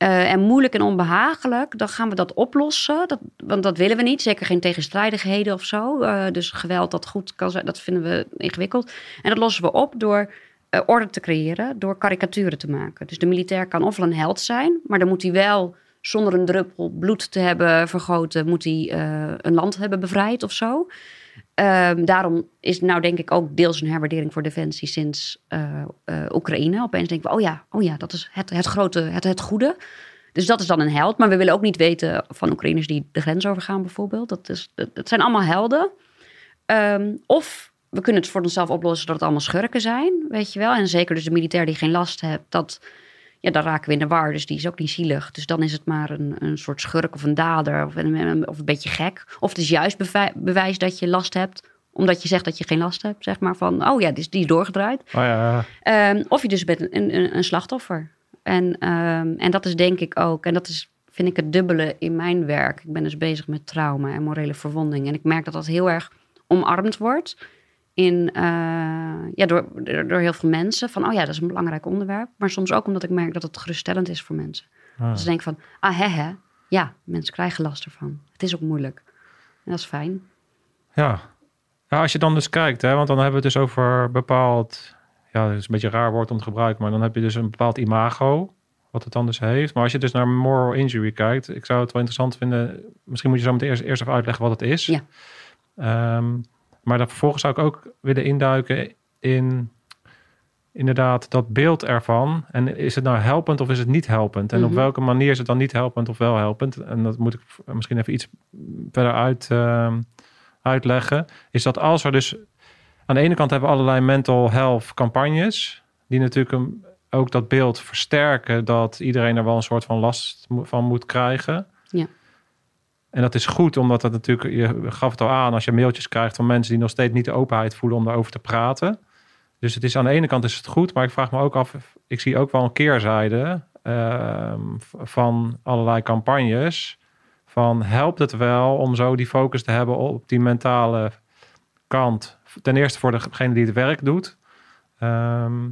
eh, en moeilijk en onbehagelijk. Dan gaan we dat oplossen. Dat, want dat willen we niet. Zeker geen tegenstrijdigheden of zo. Eh, dus geweld dat goed kan zijn, dat vinden we ingewikkeld. En dat lossen we op door eh, orde te creëren, door karikaturen te maken. Dus de militair kan ofwel een held zijn, maar dan moet hij wel zonder een druppel bloed te hebben vergoten, moet hij een land hebben bevrijd of zo. Ehm, daarom is nou denk ik ook deels een herwaardering voor Defensie sinds eh, eh, Oekraïne. Opeens denken we, oh ja, oh ja dat is het, het grote, het, het goede. Dus dat is dan een held. Maar we willen ook niet weten van Oekraïners die de grens overgaan bijvoorbeeld. Dat, is, dat zijn allemaal helden. Ehm, of we kunnen het voor onszelf oplossen dat het allemaal schurken zijn, weet je wel. En zeker dus de militair die geen last heeft, dat, ja, daar raken we in de war. Dus die is ook niet zielig. Dus dan is het maar een, een soort schurk of een dader of een, of een beetje gek. Of het is juist bewijs dat je last hebt, omdat je zegt dat je geen last hebt. Zeg maar van, oh ja, die is, die is doorgedraaid. Oh ja, Ehm, of je dus bent een, een, een slachtoffer. En, ehm, en dat is denk ik ook, en dat is, vind vind ik het dubbele in mijn werk. Ik ben dus bezig met trauma en morele verwonding. En ik merk dat dat heel erg omarmd wordt in, eh, ja, door, door heel veel mensen. Van, oh ja, dat is een belangrijk onderwerp. Maar soms ook omdat ik merk dat het geruststellend is voor mensen. Ah. Dus ze denken van, ah hè hè, ja, mensen krijgen last ervan. Het is ook moeilijk. En dat is fijn. Ja. ja, als je dan dus kijkt, hè, want dan hebben we het dus over bepaald, ja, het is een beetje een raar woord om te gebruiken, maar dan heb je dus een bepaald imago, wat het dan dus heeft. Maar als je dus naar moral injury kijkt, ik zou het wel interessant vinden, misschien moet je zo meteen eerst, eerst even uitleggen wat het is. Ja. Ehm, maar dan vervolgens zou ik ook willen induiken in inderdaad dat beeld ervan. En is het nou helpend of is het niet helpend? En op Mhm. welke manier is het dan niet helpend of wel helpend? En dat moet ik misschien even iets verder uit, ehm, uitleggen. Is dat als er dus aan de ene kant hebben we allerlei mental health campagnes, die natuurlijk een, ook dat beeld versterken dat iedereen er wel een soort van last van moet krijgen. Ja. En dat is goed, omdat dat natuurlijk, je gaf het al aan, als je mailtjes krijgt van mensen die nog steeds niet de openheid voelen om daarover te praten. Dus het is aan de ene kant is het goed, maar ik vraag me ook af, ik zie ook wel een keerzijde ehm, van allerlei campagnes. Van helpt het wel om zo die focus te hebben op die mentale kant? Ten eerste voor degene die het werk doet. Ehm,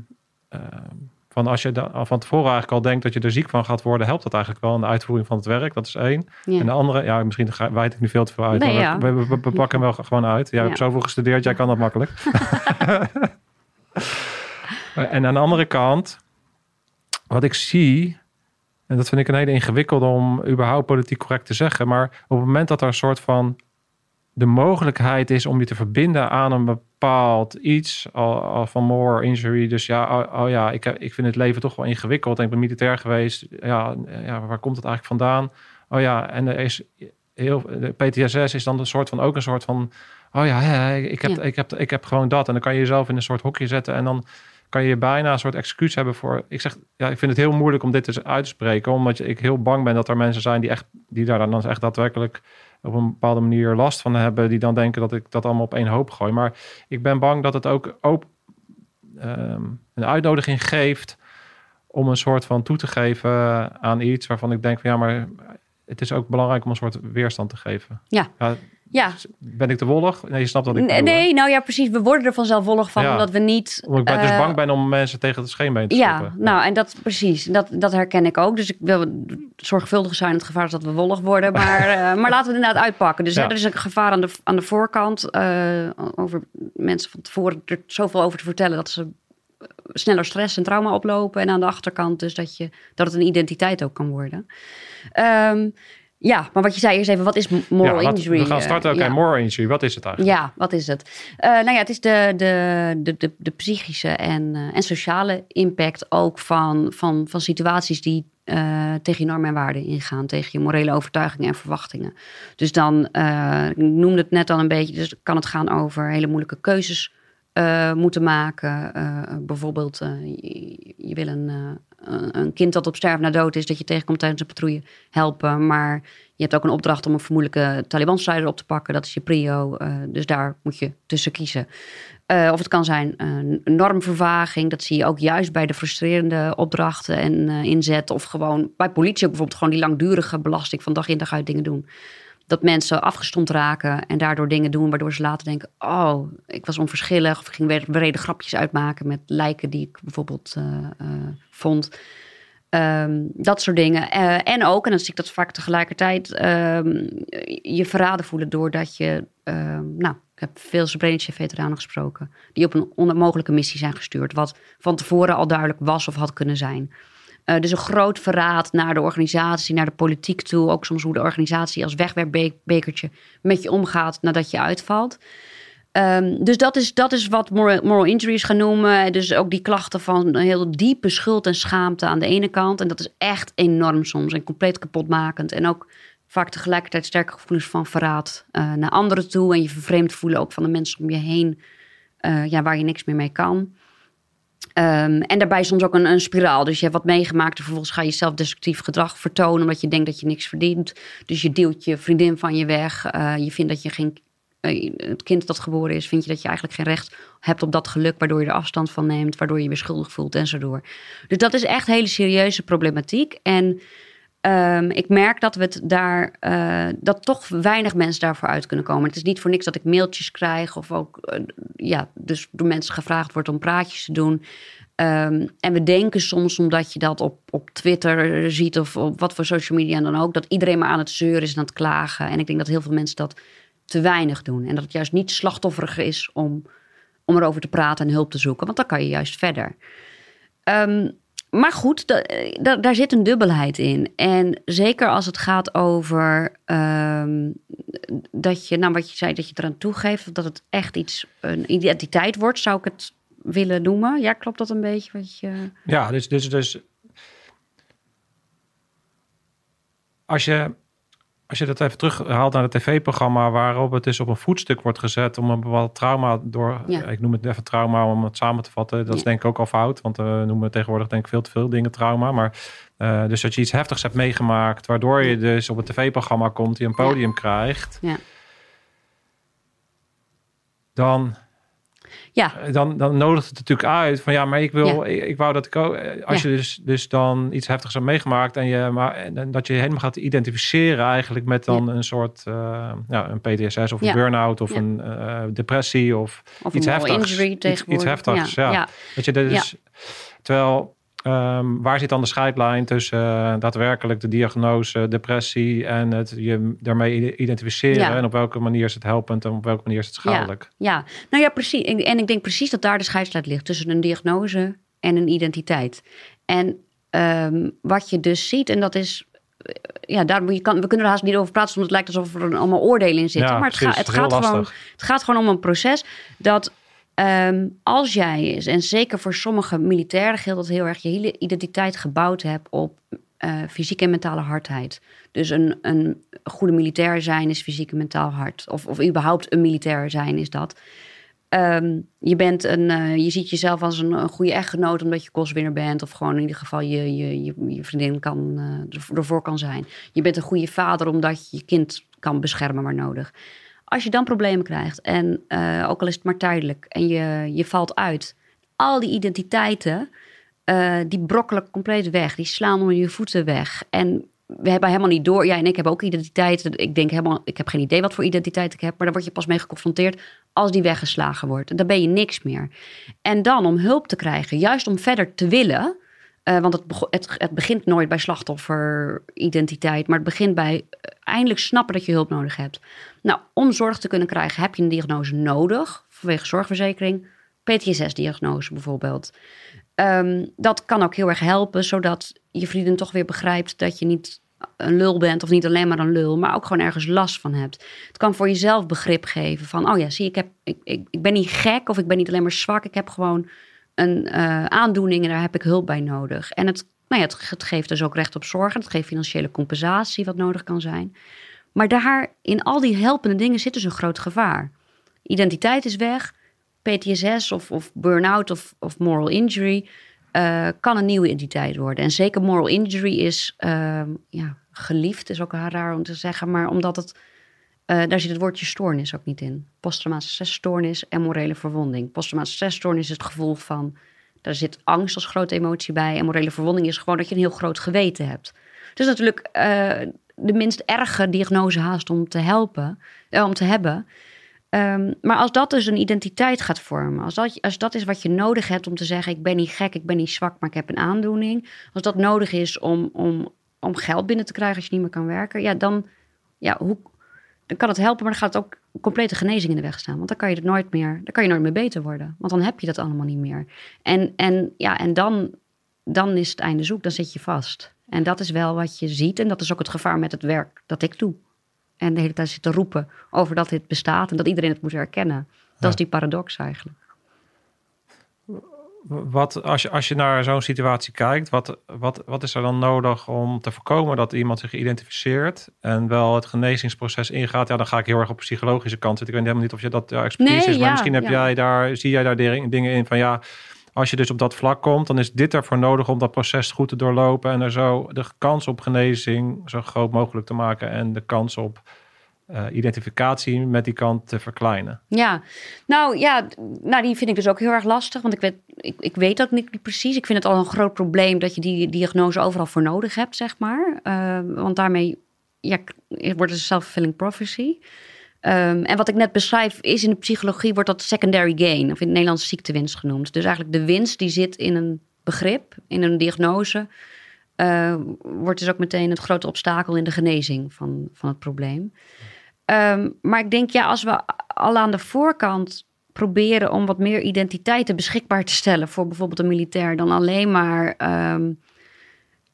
van als je da- van tevoren eigenlijk al denkt dat je er ziek van gaat worden, helpt dat eigenlijk wel in de uitvoering van het werk. Dat is één. Ja. En de andere, ja, misschien wijd ik nu veel te veel uit. Nee, maar ja. we, we, we- we pakken hem wel gewoon uit. Jij Ja. hebt zoveel gestudeerd, jij kan dat makkelijk. en aan de andere kant, wat ik zie, en dat vind ik een hele ingewikkelde om überhaupt politiek correct te zeggen, maar op het moment dat er een soort van de mogelijkheid is om je te verbinden aan een bepaald iets al, al van more injury. Dus ja, oh, oh ja, ik, ik vind het leven toch wel ingewikkeld. En ik ben militair geweest. Ja, ja, waar komt het eigenlijk vandaan? Oh ja, en er is heel de PTSS is dan een soort van ook een soort van. Oh ja, ik, heb, Ja. ik, heb, ik heb gewoon dat. En dan kan je jezelf in een soort hokje zetten. En dan kan je bijna een soort excuus hebben voor. Ik zeg, ja, ik vind het heel moeilijk om dit dus uit te spreken. Omdat ik heel bang ben dat er mensen zijn die, echt, die daar dan echt daadwerkelijk op een bepaalde manier last van hebben. Die dan denken dat ik dat allemaal op één hoop gooi. Maar ik ben bang dat het ook op, ehm, een uitnodiging geeft om een soort van toe te geven aan iets waarvan ik denk van ja, maar het is ook belangrijk om een soort weerstand te geven. Ja. Ja, ben ik te wollig? Nee, je snapt wat ik nee, bedoel, nee, nou ja, precies. We worden er vanzelf wollig van, Ja. omdat we niet... Omdat ik ben dus eh, bang ben om mensen tegen het scheenbeen te Ja, schoppen. nou, en dat precies. Dat, dat herken ik ook. Dus ik wil zorgvuldig zijn. Het gevaar is dat we wollig worden. Maar, eh, maar laten we het inderdaad uitpakken. Dus Ja. hè, er is een gevaar aan de, aan de voorkant. eh, over mensen van tevoren er zoveel over te vertellen dat ze sneller stress en trauma oplopen. En aan de achterkant dus dat, je, dat het een identiteit ook kan worden. Ehm, ja, maar wat je zei eerst even, wat is moral Ja, injury? we gaan starten. Oké, Eh, ja. moral injury. Wat is het eigenlijk? Ja, wat is het? Eh, nou ja, het is de, de, de, de, de psychische en, eh, en sociale impact ook van, van, van situaties die eh, tegen je normen en waarden ingaan, tegen je morele overtuigingen en verwachtingen. Dus dan, eh, ik noemde het net al een beetje, dus kan het gaan over hele moeilijke keuzes eh, moeten maken. Eh, bijvoorbeeld, eh, je, je wil een, een- kind dat op sterven na dood is, dat je tegenkomt tijdens een patrouille helpen, maar je hebt ook een opdracht om een vermoedelijke Taliban-strijder op te pakken. Dat is je prio. dus daar moet je tussen kiezen. Of het kan zijn een normvervaging. Dat zie je ook juist bij de frustrerende opdrachten en eh, inzet. Of gewoon bij politie bijvoorbeeld gewoon die langdurige belasting van dag in dag uit dingen doen. Dat mensen afgestomd raken en daardoor dingen doen waardoor ze later denken: Oh, ik was onverschillig. Of ik ging weer brede grapjes uitmaken met lijken die ik bijvoorbeeld eh, eh, vond. Ehm, dat soort dingen. Eh, en ook, en dan zie ik dat vaak tegelijkertijd, ehm, je verraden voelen doordat je, ehm, nou, ik heb veel Srebrenica-veteranen gesproken, die op een onmogelijke missie zijn gestuurd, wat van tevoren al duidelijk was of had kunnen zijn. Eh, dus een groot verraad naar de organisatie, naar de politiek toe. Ook soms hoe de organisatie als wegwerpbekertje met je omgaat nadat je uitvalt. Ehm, dus dat is, dat is wat moral, injuries gaan noemen. Dus ook die klachten van een heel diepe schuld en schaamte aan de ene kant. En dat is echt enorm soms en compleet kapotmakend. En ook vaak tegelijkertijd sterke gevoelens van verraad eh, naar anderen toe. En je vervreemd voelen ook van de mensen om je heen, eh, ja, waar je niks meer mee kan. Ehm, en daarbij soms ook een, een spiraal. Dus je hebt wat meegemaakt en vervolgens ga je zelfdestructief gedrag vertonen omdat je denkt dat je niks verdient. Dus je deelt je vriendin van je weg. Eh, je vindt dat je geen eh, het kind dat geboren is, vind je dat je eigenlijk geen recht hebt op dat geluk, waardoor je er afstand van neemt, waardoor je je schuldig voelt en zo door. Dus dat is echt hele serieuze problematiek. En Ehm, ik merk dat we het daar, uh, dat toch weinig mensen daarvoor uit kunnen komen. Het is niet voor niks dat ik mailtjes krijg of ook, uh, ja, dus door mensen gevraagd wordt om praatjes te doen. Um, en we denken soms, omdat je dat op, op Twitter ziet of op wat voor social media dan ook, dat iedereen maar aan het zeuren is en aan het klagen. En ik denk dat heel veel mensen dat te weinig doen. En dat het juist niet slachtofferiger is om, om erover te praten en hulp te zoeken, want dan kan je juist verder. Um, maar goed, daar zit een dubbelheid in. En zeker als het gaat over um, dat je, nou wat je zei, dat je eraan toegeeft, dat het echt iets, een identiteit wordt, zou ik het willen noemen. Ja, klopt dat een beetje? Wat je... Ja, dus, dus, dus als je als je dat even terughaalt naar het tv-programma waarop het dus op een voetstuk wordt gezet om een bepaald trauma door, ik noem het even trauma om het samen te vatten, dat is denk ik ook al fout, want we noemen tegenwoordig denk ik veel te veel dingen trauma, maar uh, dus dat je iets heftigs hebt meegemaakt, waardoor je dus op het tv-programma komt, die een podium krijgt, dan ja. Eh, dan, dan nodigt het natuurlijk uit van ja, maar ik wil, ik, wou dat ik ook, eh, als je dus, dus dan iets heftigs hebt meegemaakt en je maar en dat je helemaal gaat identificeren eigenlijk met dan een soort uh, ja, een PTSS of een burn-out of een uh, depressie of, of iets heftigs. Injury iets, iets heftigs, ja. Dat je dus, terwijl Um, waar zit dan de scheidlijn tussen uh, daadwerkelijk de diagnose, depressie en het je daarmee identificeren? En op welke manier is het helpend en op welke manier is het schadelijk? Ja, ja. nou ja, precies. En ik denk precies dat daar de scheidslijn ligt tussen een diagnose en een identiteit. En um, wat je dus ziet, en dat is ja, daar, je kan, we kunnen er haast niet over praten, omdat het lijkt alsof er allemaal oordelen in zitten. Ja, maar het, ga, het, gaat gewoon, het gaat gewoon om een proces dat Um, als jij is, en zeker voor sommige militairen geldt dat heel erg, je hele identiteit gebouwd hebt op uh, fysieke en mentale hardheid. Dus een, een goede militair zijn is fysiek en mentaal hard. Of, of überhaupt een militair zijn is dat. Um, je, bent een, uh, je ziet jezelf als een, een, goede echtgenoot omdat je kostwinner bent. Of gewoon in ieder geval je, je, je, je vriendin kan, uh, ervoor kan zijn. Je bent een goede vader omdat je je kind kan beschermen waar nodig. Als je dan problemen krijgt, en uh, ook al is het maar tijdelijk, en je, je valt uit, al die identiteiten, uh, die brokkelen compleet weg. Die slaan onder je voeten weg. En we hebben helemaal niet door. Jij en ik hebben ook identiteiten. Ik denk helemaal, ik heb geen idee wat voor identiteit ik heb, maar daar word je pas mee geconfronteerd als die weggeslagen wordt. Dan ben je niks meer. En dan om hulp te krijgen, juist om verder te willen, uh, want het, het, begint nooit bij slachtofferidentiteit, maar het begint bij eindelijk snappen dat je hulp nodig hebt. Nou, om zorg te kunnen krijgen heb je een diagnose nodig, vanwege zorgverzekering. PTSS-diagnose bijvoorbeeld. Um, dat kan ook heel erg helpen, zodat je vriendin toch weer begrijpt dat je niet een lul bent of niet alleen maar een lul, maar ook gewoon ergens last van hebt. Het kan voor jezelf begrip geven van, oh ja, zie, ik, heb, ik, ik ben niet gek of ik ben niet alleen maar zwak, ik heb gewoon een uh, aandoening en daar heb ik hulp bij nodig. En het, nou ja, het, geeft dus ook recht op zorg, het geeft financiële compensatie wat nodig kan zijn. Maar daar, in al die helpende dingen zit dus een groot gevaar. Identiteit is weg. PTSS of, of burn-out of, of moral injury uh, kan een nieuwe identiteit worden. En zeker moral injury is uh, ja, geliefd, is ook raar om te zeggen, maar omdat het, uh, daar zit het woordje stoornis ook niet in. Posttraumatische stressstoornis en morele verwonding. Posttraumatische stressstoornis is het gevoel van, daar zit angst als grote emotie bij. En morele verwonding is gewoon dat je een heel groot geweten hebt. Dus natuurlijk de minst erge diagnose haast om te helpen, eh, om te hebben. Um, maar als dat dus een identiteit gaat vormen, als dat, als dat is wat je nodig hebt om te zeggen: ik ben niet gek, ik ben niet zwak, maar ik heb een aandoening. Als dat nodig is om, om, om geld binnen te krijgen als je niet meer kan werken, ja, dan, ja, hoe, kan het helpen, maar dan gaat het ook complete genezing in de weg staan. Want dan kan je het nooit meer, dan kan je nooit meer beter worden. Want dan heb je dat allemaal niet meer. En, en, ja, en dan, dan is het einde zoek, dan zit je vast. En dat is wel wat je ziet. En dat is ook het gevaar met het werk dat ik doe. En de hele tijd zitten roepen over dat dit bestaat en dat iedereen het moet herkennen. Dat is die paradox eigenlijk. Wat, als, je, als je naar zo'n situatie kijkt, wat, wat, wat is er dan nodig om te voorkomen dat iemand zich identificeert en wel het genezingsproces ingaat? Ja, dan ga ik heel erg op psychologische kant zitten. Ik weet helemaal niet of je dat ja, expertise nee, is, maar ja, misschien heb ja. jij daar, zie jij daar dingen in van ja, als je dus op dat vlak komt, dan is dit ervoor nodig om dat proces goed te doorlopen en er zo de kans op genezing zo groot mogelijk te maken en de kans op eh, identificatie met die kant te verkleinen. Ja, nou ja, nou, die vind ik dus ook heel erg lastig. Want ik weet, ik, ik weet ook niet precies. Ik vind het al een groot probleem dat je die diagnose overal voor nodig hebt, zeg maar. Uh, want daarmee ja, wordt het een self-fulfilling prophecy. Um, en wat ik net beschrijf is in de psychologie wordt dat secondary gain, of in het Nederlands ziektewinst genoemd. Dus eigenlijk de winst die zit in een begrip, in een diagnose, uh, wordt dus ook meteen het grote obstakel in de genezing van, van het probleem. Um, maar ik denk, ja, als we al aan de voorkant proberen om wat meer identiteiten beschikbaar te stellen voor bijvoorbeeld een militair, dan alleen maar um,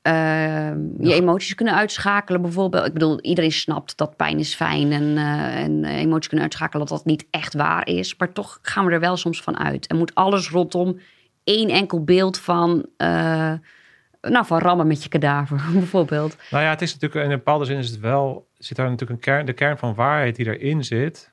uh, je emoties kunnen uitschakelen. Bijvoorbeeld, ik bedoel, iedereen snapt dat pijn is fijn en, uh, en emoties kunnen uitschakelen, dat dat niet echt waar is. Maar toch gaan we er wel soms van uit. En moet alles rondom één enkel beeld van. Uh, nou, van rammen met je kadaver, bijvoorbeeld. Nou ja, het is natuurlijk in een bepaalde zin is het wel, zit daar natuurlijk een kern, de kern van waarheid die erin zit,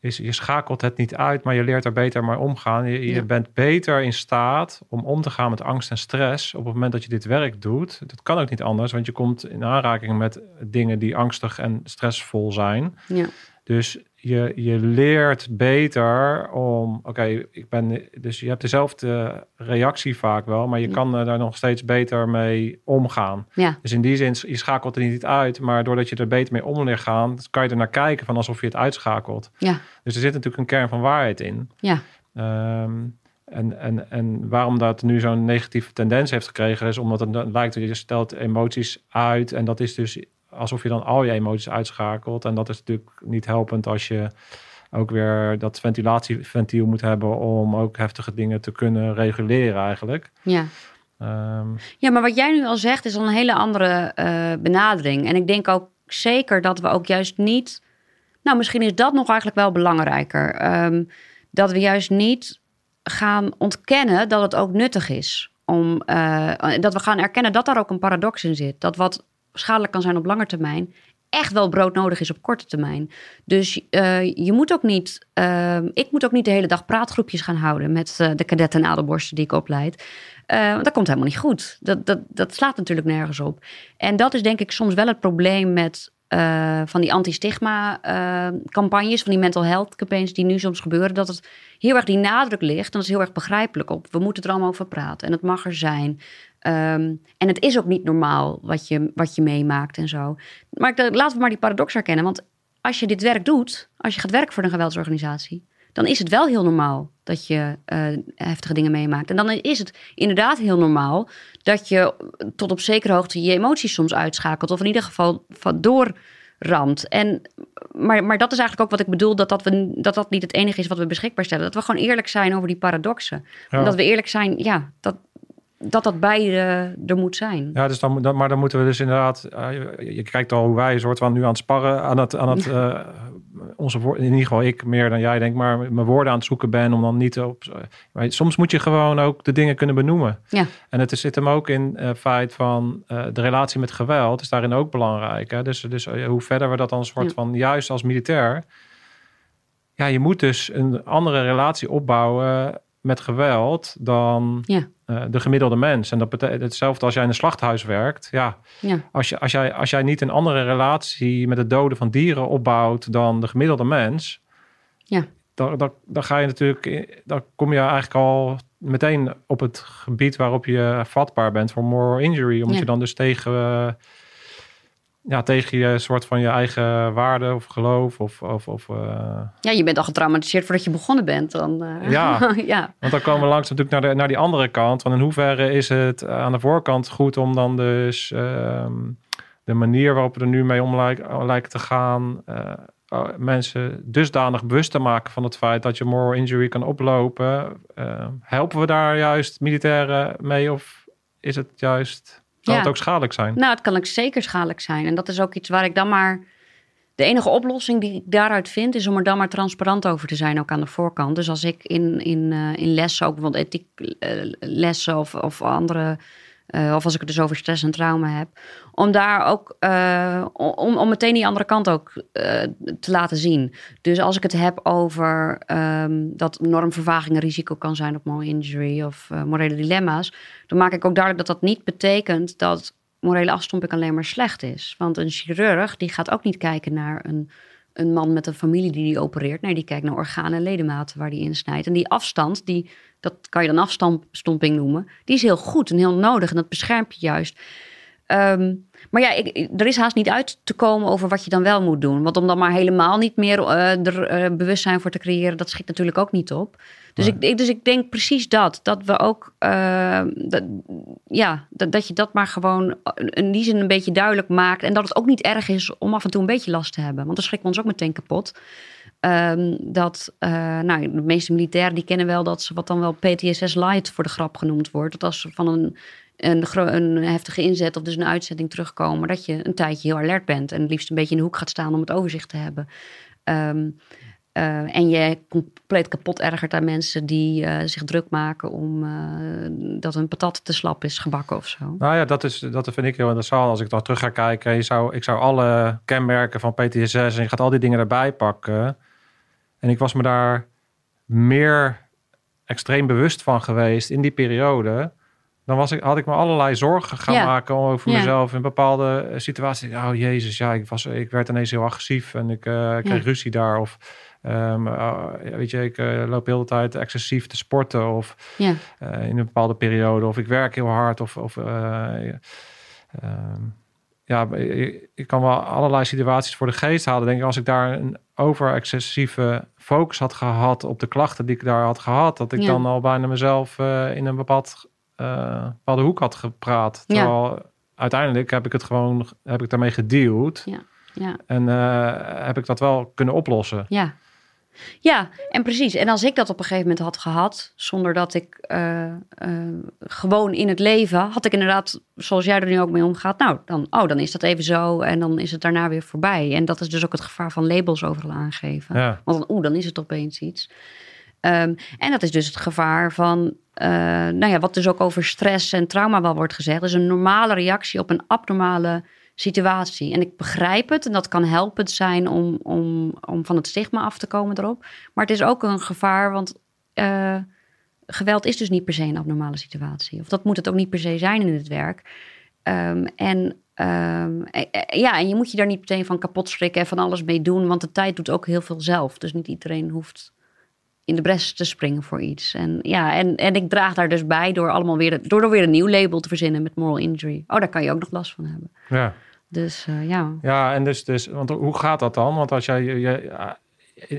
is je schakelt het niet uit, maar je leert er beter mee omgaan. Je, je ja. bent beter in staat om om te gaan met angst en stress op het moment dat je dit werk doet. Dat kan ook niet anders, want je komt in aanraking met dingen die angstig en stressvol zijn. Ja. Dus je, je leert beter om, oké, ik ben, dus je hebt dezelfde reactie vaak wel, maar je ja. kan daar nog steeds beter mee omgaan. Ja. Dus in die zin, je schakelt er niet uit, maar doordat je er beter mee om leert gaan, kan je er naar kijken van alsof je het uitschakelt. Ja. Dus er zit natuurlijk een kern van waarheid in. Ja. Um, en, en, en waarom dat nu zo'n negatieve tendens heeft gekregen, is omdat het lijkt dat je stelt emoties uit en dat is dus alsof je dan al je emoties uitschakelt. En dat is natuurlijk niet helpend als je ook weer dat ventilatieventiel moet hebben om ook heftige dingen te kunnen reguleren eigenlijk. Ja. Um, ja, maar wat jij nu al zegt is al een hele andere uh, benadering. En ik denk ook zeker dat we ook juist niet. Nou, misschien is dat nog eigenlijk wel belangrijker. Um, dat we juist niet gaan ontkennen dat het ook nuttig is. Om, uh, dat we gaan erkennen dat daar ook een paradox in zit. Dat wat schadelijk kan zijn op lange termijn, echt wel broodnodig is op korte termijn. Dus uh, je moet ook niet, uh, ik moet ook niet de hele dag praatgroepjes gaan houden met uh, de kadetten en adelborsten die ik opleid. dat komt helemaal niet goed. Dat, dat, dat slaat natuurlijk nergens op. En dat is denk ik soms wel het probleem met van die anti-stigma-campagnes, van die mental health campagnes die nu soms gebeuren, dat het heel erg die nadruk ligt. En dat is heel erg begrijpelijk op. We moeten er allemaal over praten en het mag er zijn. Um, en het is ook niet normaal wat je, wat je meemaakt en zo. Maar ik, laten we maar die paradox herkennen. Want als je dit werk doet, als je gaat werken voor een geweldsorganisatie, dan is het wel heel normaal dat je uh, heftige dingen meemaakt. En dan is het inderdaad heel normaal dat je tot op zekere hoogte je emoties soms uitschakelt. Of in ieder geval van doorramt. En, maar, maar dat is eigenlijk ook wat ik bedoel, dat dat, we, dat dat niet het enige is wat we beschikbaar stellen. Dat we gewoon eerlijk zijn over die paradoxen. Ja. Dat we eerlijk zijn, ja, dat, dat dat beide er moet zijn. Ja, dus dan, dan, maar dan moeten we dus inderdaad... Uh, je, je, kijkt al hoe wij een soort van nu aan het sparren... aan het, aan het uh, onze in ieder geval ik meer dan jij denk... maar mijn woorden aan het zoeken ben om dan niet op... Maar soms moet je gewoon ook de dingen kunnen benoemen. Ja. En het zit hem ook in uh, feit van... de relatie met geweld is daarin ook belangrijk. Hè? Dus, dus hoe verder we dat dan een soort ja. van... juist als militair... Ja, je moet dus een andere relatie opbouwen met geweld dan ja. Uh, de gemiddelde mens. En dat betekent hetzelfde als jij in een slachthuis werkt. Ja, ja. Als, je, als, jij, als jij niet een andere relatie met het doden van dieren opbouwt dan de gemiddelde mens, ja. dan, dan, dan ga je natuurlijk, dan kom je eigenlijk al meteen op het gebied waarop je vatbaar bent voor moral injury. Omdat Ja. je dan dus tegen, uh, ja, tegen je soort van je eigen waarde of geloof of. of, of uh, Ja, je bent al getraumatiseerd voordat je begonnen bent. Dan, uh, Ja. ja. Want dan komen we langs natuurlijk naar, de, naar die andere kant. Want in hoeverre is het aan de voorkant goed om dan dus um, de manier waarop we er nu mee om lijken, lijken te gaan, uh, mensen dusdanig bewust te maken van het feit dat je moral injury kan oplopen. Helpen we daar juist militairen mee of is het juist, kan Ja. het ook schadelijk zijn? Nou, het kan ook zeker schadelijk zijn. En dat is ook iets waar ik dan maar... De enige oplossing die ik daaruit vind... is om er dan maar transparant over te zijn, ook aan de voorkant. Dus als ik in, in, uh, in lessen, ook bijvoorbeeld ethiek uh, lessen of, of andere... Uh, of als ik het dus over stress en trauma heb. Om daar ook, uh, om, om meteen die andere kant ook uh, te laten zien. Dus als ik het heb over um, dat normvervaging een risico kan zijn op moral injury of morele dilemma's. Dan maak ik ook duidelijk dat dat niet betekent dat morele afstomping alleen maar slecht is. Want een chirurg die gaat ook niet kijken naar een een man met een familie die die opereert. Nee, die kijkt naar organen en ledematen waar die insnijdt. En die afstand, die, dat kan je dan afstomping noemen, die is heel goed en heel nodig. En dat beschermt je juist. Ehm, maar ja, ik, er is haast niet uit te komen over wat je dan wel moet doen. Want om dan maar helemaal niet meer uh, er uh, bewustzijn voor te creëren, dat schiet natuurlijk ook niet op. Dus, ik, dus ik denk precies dat. Dat we ook, uh, dat, ja, dat, dat je dat maar gewoon in die zin een beetje duidelijk maakt. En dat het ook niet erg is om af en toe een beetje last te hebben. Want dan schrikken we ons ook meteen kapot. Um, dat, nou, de meeste militairen die kennen wel dat ze wat dan wel PTSS light voor de grap genoemd wordt. Dat als ze van een een, een, heftige inzet of dus een uitzetting terugkomen, dat je een tijdje heel alert bent en het liefst een beetje in de hoek gaat staan om het overzicht te hebben. Um, uh, en je compleet kapot ergert aan mensen die uh, zich druk maken om uh, dat een patat te slap is gebakken of zo. Nou ja, dat, is, dat vind ik heel interessant. Als ik dan terug ga kijken, je zou, ik zou alle kenmerken van PTSS en je gaat al die dingen erbij pakken. En ik was me daar meer extreem bewust van geweest in die periode dan was ik, had ik me allerlei zorgen gaan maken over mezelf in bepaalde situaties. Oh jezus, ja, ik, was, ik werd ineens heel agressief en ik, uh, kreeg ruzie daar. Of um, uh, weet je, ik uh, loop heel de tijd excessief te sporten of ja. in een bepaalde periode. Of ik werk heel hard of... of um, ja, ik kan wel allerlei situaties voor de geest halen. Denk ik, als ik daar een over excessieve focus had gehad op de klachten die ik daar had gehad, dat ik dan al bijna mezelf in een bepaald uh, bepaalde hoek had gepraat. Terwijl uiteindelijk heb ik het gewoon, heb ik daarmee gedeeld. Ja. Ja. En uh, heb ik dat wel kunnen oplossen. Ja. Ja, en precies. En als ik dat op een gegeven moment had gehad, zonder dat ik uh, gewoon in het leven, had ik inderdaad, zoals jij er nu ook mee omgaat, nou, dan, oh, dan is dat even zo en dan is het daarna weer voorbij. En dat is dus ook het gevaar van labels overal aangeven. Ja. Want dan, oeh, dan is het opeens iets. Um, en dat is dus het gevaar van uh, nou ja, wat dus ook over stress en trauma wel wordt gezegd, is een normale reactie op een abnormale situatie. En ik begrijp het en dat kan helpend zijn om, om, om van het stigma af te komen erop. Maar het is ook een gevaar, want uh, geweld is dus niet per se een abnormale situatie. Of dat moet het ook niet per se zijn in het werk. Um, en um, ja, en je moet je daar niet meteen van kapot schrikken en van alles mee doen, want de tijd doet ook heel veel zelf. Dus niet iedereen hoeft in de bres te springen voor iets. En ja, en, en ik draag daar dus bij door allemaal weer, door er weer een nieuw label te verzinnen met moral injury. Oh, daar kan je ook nog last van hebben. Ja. Dus uh, ja. Ja, en dus, dus, want hoe gaat dat dan? Want als jij je,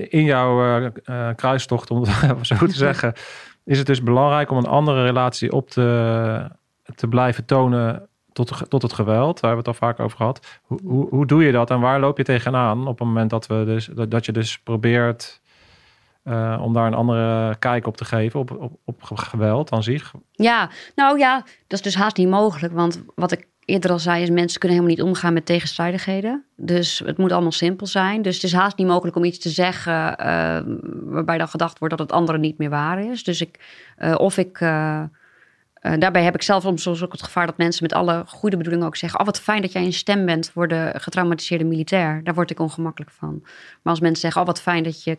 in jouw uh, kruistocht, om het zo te zeggen, is het dus belangrijk om een andere relatie op te, te blijven tonen tot, tot het geweld. Daar hebben we het al vaak over gehad. Hoe, hoe, hoe doe je dat en waar loop je tegenaan op het moment dat, we dus, dat je dus probeert uh, om daar een andere kijk op te geven, op, op, op geweld aan zich? Ja, nou ja, dat is dus haast niet mogelijk. Want wat ik eerder al zei, is mensen kunnen helemaal niet omgaan met tegenstrijdigheden. Dus het moet allemaal simpel zijn. Dus het is haast niet mogelijk om iets te zeggen uh, waarbij dan gedacht wordt dat het andere niet meer waar is. Dus ik, uh, of ik. Daarbij heb ik zelf soms ook het gevaar dat mensen met alle goede bedoelingen ook zeggen: Oh, wat fijn dat jij een stem bent voor de getraumatiseerde militair. Daar word ik ongemakkelijk van. Maar als mensen zeggen: Oh, wat fijn dat je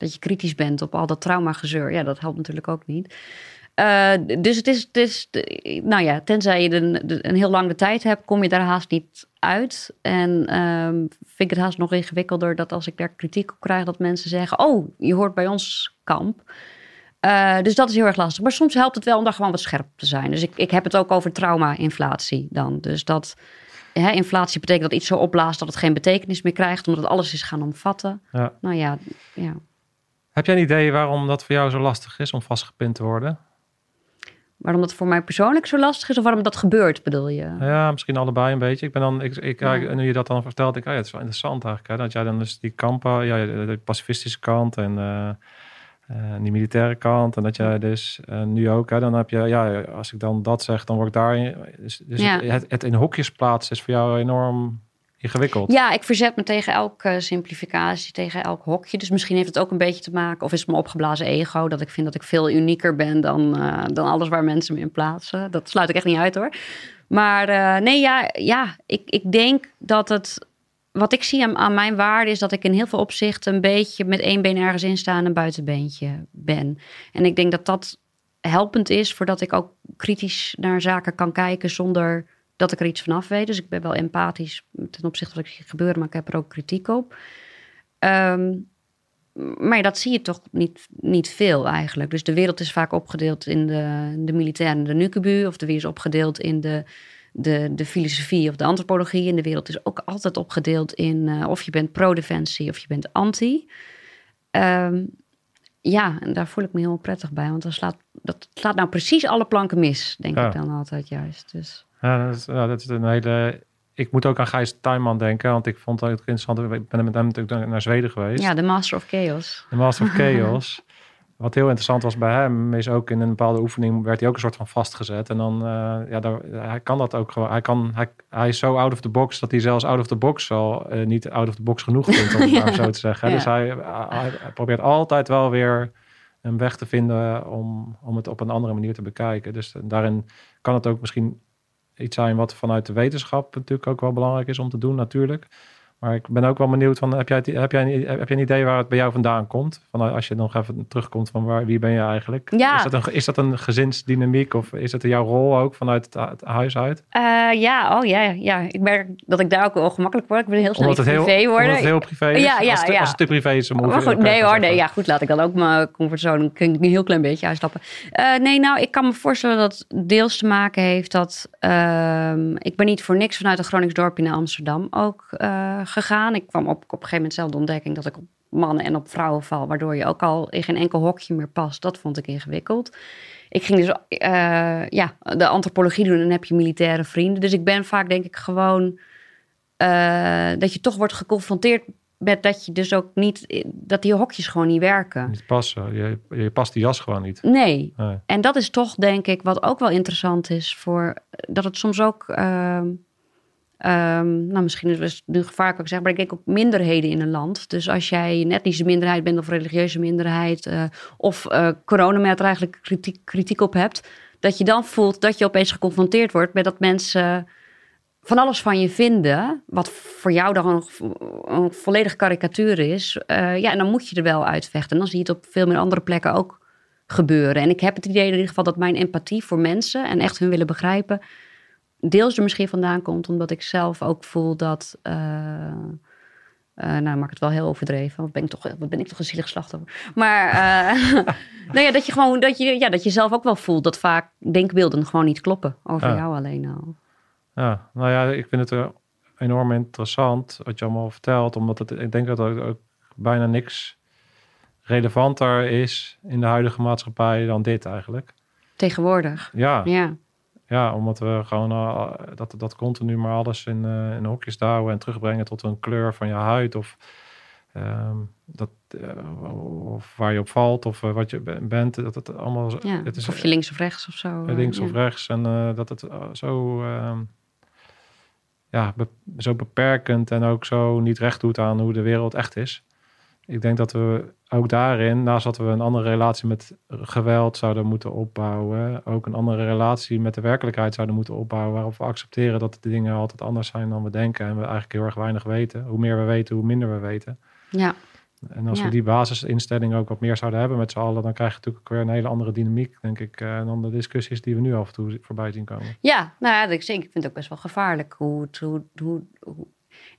dat je kritisch bent op al dat traumagezeur. Ja, dat helpt natuurlijk ook niet. Uh, dus het is, het is, nou ja, tenzij je de, een heel lange tijd hebt, kom je daar haast niet uit. En um, vind ik het haast nog ingewikkelder dat als ik daar kritiek op krijg, dat mensen zeggen: Oh, je hoort bij ons kamp. Uh, dus dat is heel erg lastig. Maar soms helpt het wel om daar gewoon wat scherp te zijn. Dus ik, ik heb het ook over trauma-inflatie dan. Dus dat hè, inflatie betekent dat iets zo opblaast dat het geen betekenis meer krijgt, omdat het alles is gaan omvatten. Ja. Nou ja, ja. Heb jij een idee waarom dat voor jou zo lastig is om vastgepind te worden? Waarom dat voor mij persoonlijk zo lastig is of waarom dat gebeurt, bedoel je? Ja, misschien allebei een beetje. Ik ben dan, ik, ik, nu je dat dan vertelt, ik, oh ja, het is wel interessant eigenlijk. Hè, dat jij dan dus die kampen, ja, de pacifistische kant en uh, die militaire kant. En dat jij dus uh, nu ook, hè, dan heb je, ja, als ik dan dat zeg, dan word ik daar. Dus, dus het, het, in hokjes plaatsen is voor jou enorm ingewikkeld. Ja, ik verzet me tegen elke simplificatie, tegen elk hokje. Dus misschien heeft het ook een beetje te maken, of is het mijn opgeblazen ego, dat ik vind dat ik veel unieker ben dan, uh, dan alles waar mensen me in plaatsen. Dat sluit ik echt niet uit hoor. Maar uh, nee, ja, ja ik, ik denk dat het. Wat ik zie aan, mijn waarde is dat ik in heel veel opzichten een beetje met één been ergens in sta en een buitenbeentje ben. En ik denk dat dat helpend is voordat ik ook kritisch naar zaken kan kijken zonder dat ik er iets vanaf weet. Dus ik ben wel empathisch ten opzichte van wat ik zie gebeuren, maar ik heb er ook kritiek op. Ehm, maar ja, dat zie je toch niet, niet veel eigenlijk. Dus de wereld is vaak opgedeeld in de, de militair en de nukebu. Of de wereld is opgedeeld in de, de, de filosofie of de antropologie. En de wereld is ook altijd opgedeeld in eh, of je bent pro-defensie of je bent anti. Ehm, ja, en daar voel ik me heel prettig bij. Want dan slaat, dat slaat nou precies alle planken mis, denk Ja. ik dan altijd juist. Dus. Ja, dat is, dat is een hele... Ik moet ook aan Gijs Tuinman denken, want ik vond het ook interessant. Ik ben met hem natuurlijk naar Zweden geweest. Ja, de Master of Chaos. De Master of Chaos. Wat heel interessant was bij hem, is ook in een bepaalde oefening werd hij ook een soort van vastgezet. En dan, eh, ja, daar, hij kan dat ook gewoon. Hij, kan, hij, hij is zo out of the box dat hij zelfs out of the box al eh, niet out of the box genoeg vindt, om het Ja. maar zo te zeggen. Ja. Dus hij, hij, hij probeert altijd wel weer een weg te vinden om, om het op een andere manier te bekijken. Dus daarin kan het ook misschien iets zijn wat vanuit de wetenschap natuurlijk ook wel belangrijk is om te doen, natuurlijk. Maar ik ben ook wel benieuwd van, heb jij, heb jij, een- heb jij een idee waar het bij jou vandaan komt? Van als je nog even terugkomt van waar, wie ben je eigenlijk? Ja. Is, dat een, is dat een gezinsdynamiek of is dat jouw rol ook vanuit het, het huis uit? Eh, ja, oh ja, ja. Ik merk dat ik daar ook wel gemakkelijk word. Ik wil heel snel Omdat het, iets heel, privé worden. omdat het heel privé is? Ja, ja, als, het, ja. als het te privé is, Maar goed, ook nee hoor, nee, ja, goed, laat ik dan ook mijn comfortzone een, een heel klein beetje uitstappen. Eh, nee, nou, ik kan me voorstellen dat het deels te maken heeft dat ehm, ik ben niet voor niks vanuit een Gronings dorpje naar Amsterdam ook eh, gegaan. Ik kwam op, op een gegeven moment zelf de ontdekking dat ik op mannen en op vrouwen val, waardoor je ook al in geen enkel hokje meer past. Dat vond ik ingewikkeld. Ik ging dus eh, ja, de antropologie doen en dan heb je militaire vrienden. Dus ik ben vaak denk ik gewoon eh, dat je toch wordt geconfronteerd met dat je dus ook niet, dat die hokjes gewoon niet werken. Niet passen. Je, je past die jas gewoon niet. Nee. Nee. En dat is toch, denk ik, wat ook wel interessant is voor dat het soms ook. ehm, ehm, nou, misschien is het nu gevaarlijk ook zeggen, maar ik denk ook minderheden in een land. Dus als jij een etnische minderheid bent of religieuze minderheid, eh, of eh corona met er eigenlijk kritiek, kritiek op hebt, dat je dan voelt dat je opeens geconfronteerd wordt met dat mensen van alles van je vinden, wat voor jou dan een, een volledige karikatuur is. eh, ja, en dan moet je er wel uitvechten. En dan zie je het op veel meer andere plekken ook gebeuren. En ik heb het idee in ieder geval dat mijn empathie voor mensen en echt hun willen begrijpen, deels er misschien vandaan komt, omdat ik zelf ook voel dat. eh, eh, nou, maak het wel heel overdreven. Wat ben ik toch, wat ben ik toch een zielig slachtoffer. Maar eh, nou ja, dat je gewoon dat je, ja, dat je zelf ook wel voelt dat vaak denkbeelden gewoon niet kloppen over Ja. jou alleen al. Ja, nou ja, ik vind het enorm interessant wat je allemaal vertelt. Omdat het, ik denk dat er ook bijna niks relevanter is in de huidige maatschappij dan dit eigenlijk. Tegenwoordig. Ja, Ja. Ja omdat we gewoon eh, dat, dat continu maar alles in, eh, in hokjes douwen en terugbrengen tot een kleur van je huid. Of, ehm, dat, eh, of waar je op valt of eh, wat je be- bent. Dat het allemaal ja. het is, of je links of rechts of zo. eh, links ja. of rechts. En eh, dat het eh, zo, ehm, ja, be- zo beperkend en ook zo niet recht doet aan hoe de wereld echt is. Ik denk dat we ook daarin, naast dat we een andere relatie met geweld zouden moeten opbouwen, ook een andere relatie met de werkelijkheid zouden moeten opbouwen, waarop we accepteren dat de dingen altijd anders zijn dan we denken en we eigenlijk heel erg weinig weten. Hoe meer we weten, hoe minder we weten. Ja. En als Ja. we die basisinstelling ook wat meer zouden hebben met z'n allen, dan krijg je natuurlijk ook weer een hele andere dynamiek, denk ik, eh, dan de discussies die we nu af en toe voorbij zien komen. ja, nou ja, ik, zeker, ik vind het ook best wel gevaarlijk hoe het. Hoe, hoe, hoe-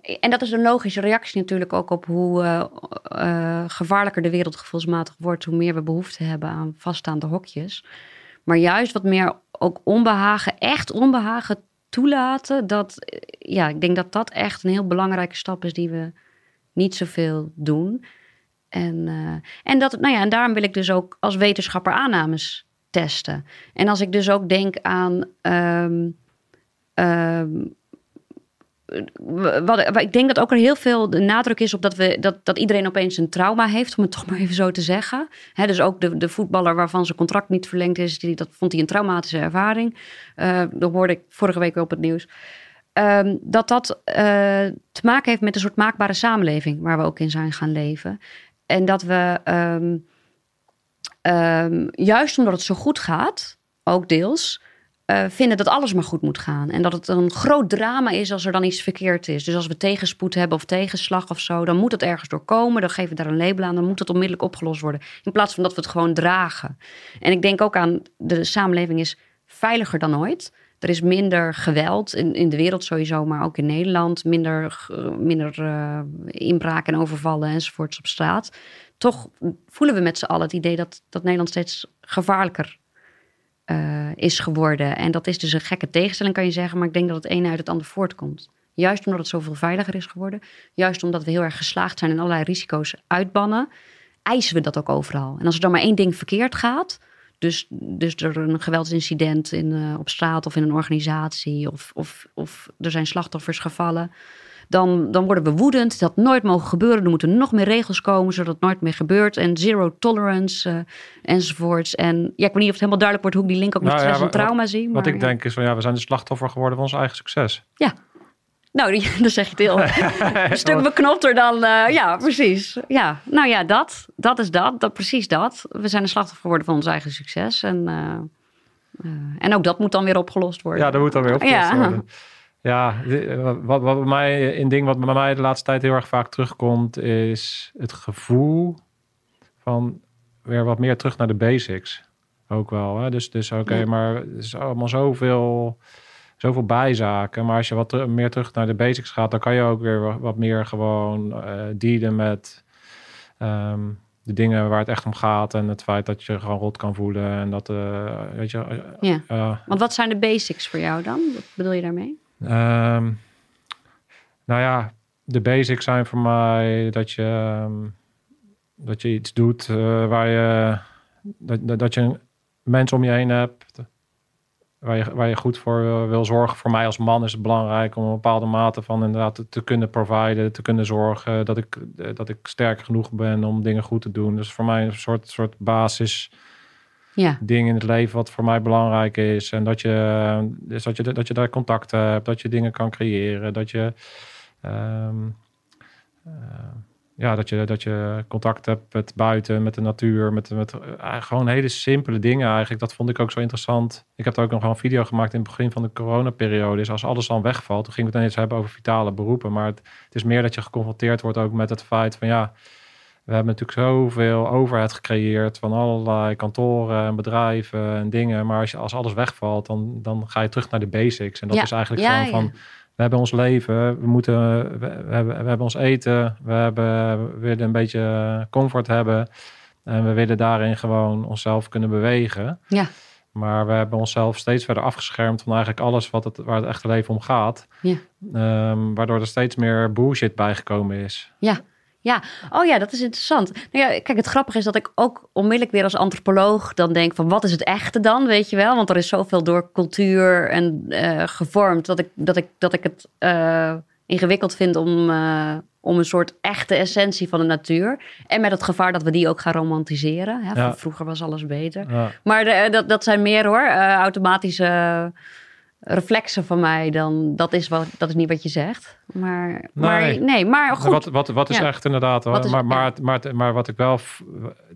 En dat is een logische reactie natuurlijk ook op hoe eh, eh, gevaarlijker de wereld gevoelsmatig wordt, hoe meer we behoefte hebben aan vaststaande hokjes. Maar juist wat meer ook onbehagen, echt onbehagen toelaten. Dat, eh, ja, ik denk dat dat echt een heel belangrijke stap is die we niet zoveel doen. En, en, dat, nou ja, en daarom wil ik dus ook als wetenschapper aannames testen. En als ik dus ook denk aan. ehm, ehm, wat- ik denk dat ook er heel veel de nadruk is op dat, we, dat, dat iedereen opeens een trauma heeft, om het toch maar even zo te zeggen. Dus ook de, de voetballer waarvan zijn contract niet verlengd is, die, dat vond hij een traumatische ervaring. Eh, dat hoorde ik vorige week weer op het nieuws. Ehm, dat dat eh, te maken heeft met een soort maakbare samenleving waar we ook in zijn gaan leven. En dat we ehm, ehm, juist omdat het zo goed gaat, ook deels, eh, vinden dat alles maar goed moet gaan. En dat het een groot drama is als er dan iets verkeerd is. Dus als we tegenspoed hebben of tegenslag of zo, dan moet het ergens doorkomen. Dan geven we daar een label aan, dan moet het onmiddellijk opgelost worden. In plaats van dat we het gewoon dragen. En ik denk ook aan de samenleving is veiliger dan ooit. Er is minder geweld in, in de wereld sowieso, maar ook in Nederland. Minder, minder eh, inbraken en overvallen enzovoorts op straat. Toch voelen we met z'n allen het idee dat, dat Nederland steeds gevaarlijker eh, is geworden. En dat is dus een gekke tegenstelling, kan je zeggen. Maar ik denk dat het een uit het ander voortkomt. Juist omdat het zoveel veiliger is geworden. Juist omdat we heel erg geslaagd zijn in allerlei risico's uitbannen. Eisen we dat ook overal. En als er dan maar één ding verkeerd gaat. Dus, dus er een geweldsincident in, eh, op straat of in een organisatie. Of, of, of er zijn slachtoffers gevallen. Dan, dan worden we woedend. Dat had nooit mogen gebeuren. Er moeten nog meer regels komen zodat het nooit meer gebeurt. En zero tolerance eh, enzovoorts. En ja, ik weet niet of het helemaal duidelijk wordt hoe ik die link ook met Nou ja, stress wat- trauma zie. Wat ik ja. denk is van ja, we zijn de slachtoffer geworden van ons eigen succes. Nou, die- dan zeg je het heel een stuk beknopter dan... eh, ja, precies. Ja, nou ja, dat. Dat is dat, dat. Precies dat. We zijn een slachtoffer geworden van ons eigen succes. En, eh, en ook dat moet dan weer opgelost worden. Ja, dat moet dan weer opgelost Ja. worden. Ja, wat, wat bij mij, een ding wat bij mij de laatste tijd heel erg vaak terugkomt, is het gevoel van weer wat meer terug naar de basics. Ook wel. Hè? Dus, dus oké, Ja. maar er is allemaal zoveel, zoveel bijzaken. Maar als je wat ter- meer terug naar de basics gaat, dan kan je ook weer wat, wat meer gewoon eh dealen met ehm, de dingen waar het echt om gaat. En het feit dat je gewoon rot kan voelen. En dat, eh, weet je, eh, Ja. Want wat zijn de basics voor jou dan? Wat bedoel je daarmee? Ehm, nou ja, de basics zijn voor mij dat je, ehm, dat je iets doet eh, waar je dat, dat, je mensen om je heen hebt waar je, waar je goed voor wil, zorgen. Voor mij als man is het belangrijk om een bepaalde mate van inderdaad te, te kunnen providen, te kunnen zorgen dat ik, dat ik sterk genoeg ben om dingen goed te doen. Dus voor mij een soort, soort basis Ja, ding in het leven wat voor mij belangrijk is. En dat je, dus dat je, dat je daar contacten hebt, dat je dingen kan creëren, dat je, ehm, eh, ja, dat je, dat je contact hebt met buiten, met de natuur, met, met eh, gewoon hele simpele dingen eigenlijk. Dat vond ik ook zo interessant. Ik heb er ook nog een video gemaakt in het begin van de coronaperiode. Dus als alles dan wegvalt, toen ging we het ineens hebben over vitale beroepen. Maar het, het is meer dat je geconfronteerd wordt ook met het feit van ja, we hebben natuurlijk zoveel overheid gecreëerd van allerlei kantoren en bedrijven en dingen. Maar als, je, als alles wegvalt, dan, dan ga je terug naar de basics. En dat Ja. is eigenlijk Ja, gewoon ja. van, we hebben ons leven, we, moeten, we, hebben, we hebben ons eten, we, hebben, we willen een beetje comfort hebben. En we willen daarin gewoon onszelf kunnen bewegen. Ja. Maar we hebben onszelf steeds verder afgeschermd van eigenlijk alles wat het, waar het echte leven om gaat. Ja. Ehm, waardoor er steeds meer bullshit bijgekomen is. Oh ja, dat is interessant. Nou ja, kijk, het grappige is dat ik ook onmiddellijk weer als antropoloog dan denk van wat is het echte dan, weet je wel? Want er is zoveel door cultuur en eh, gevormd dat ik, dat ik, dat ik het eh, ingewikkeld vind om, eh, om een soort echte essentie van de natuur. En met het gevaar dat we die ook gaan romantiseren. Hè? Ja. Vroeger was alles beter. Ja. Maar de- dat, dat zijn meer hoor, automatische reflexen van mij dan dat is, wat, dat is niet wat je zegt. Maar, maar Nee. nee, maar goed. Wat, wat, wat is Ja. echt inderdaad? hoor. Wat is- maar, maar, ja. maar, maar wat ik wel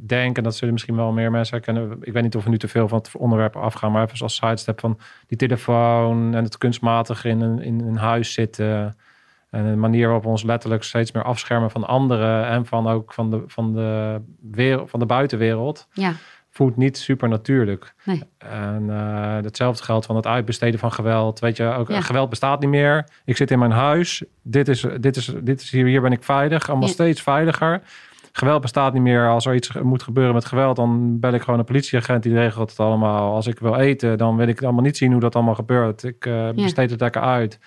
denk, en dat zullen misschien wel meer mensen herkennen. Ik weet niet of we nu te veel van het onderwerp afgaan, maar even als sidestep van die telefoon en het kunstmatig in een, in een huis zitten. En de manier waarop we ons letterlijk steeds meer afschermen van anderen en van ook van de, van de, wereld, van de buitenwereld. Ja, Voelt niet super natuurlijk. Nee. En eh, hetzelfde geldt van het uitbesteden van geweld. Weet je, ook Ja. geweld bestaat niet meer. Ik zit in mijn huis. Dit is, dit is, dit is hier, hier ben ik veilig. Allemaal Ja. steeds veiliger. Geweld bestaat niet meer. Als er iets moet gebeuren met geweld, dan bel ik gewoon een politieagent. Die regelt het allemaal. Als ik wil eten, dan wil ik allemaal niet zien hoe dat allemaal gebeurt. Ik eh, besteed het lekker uit.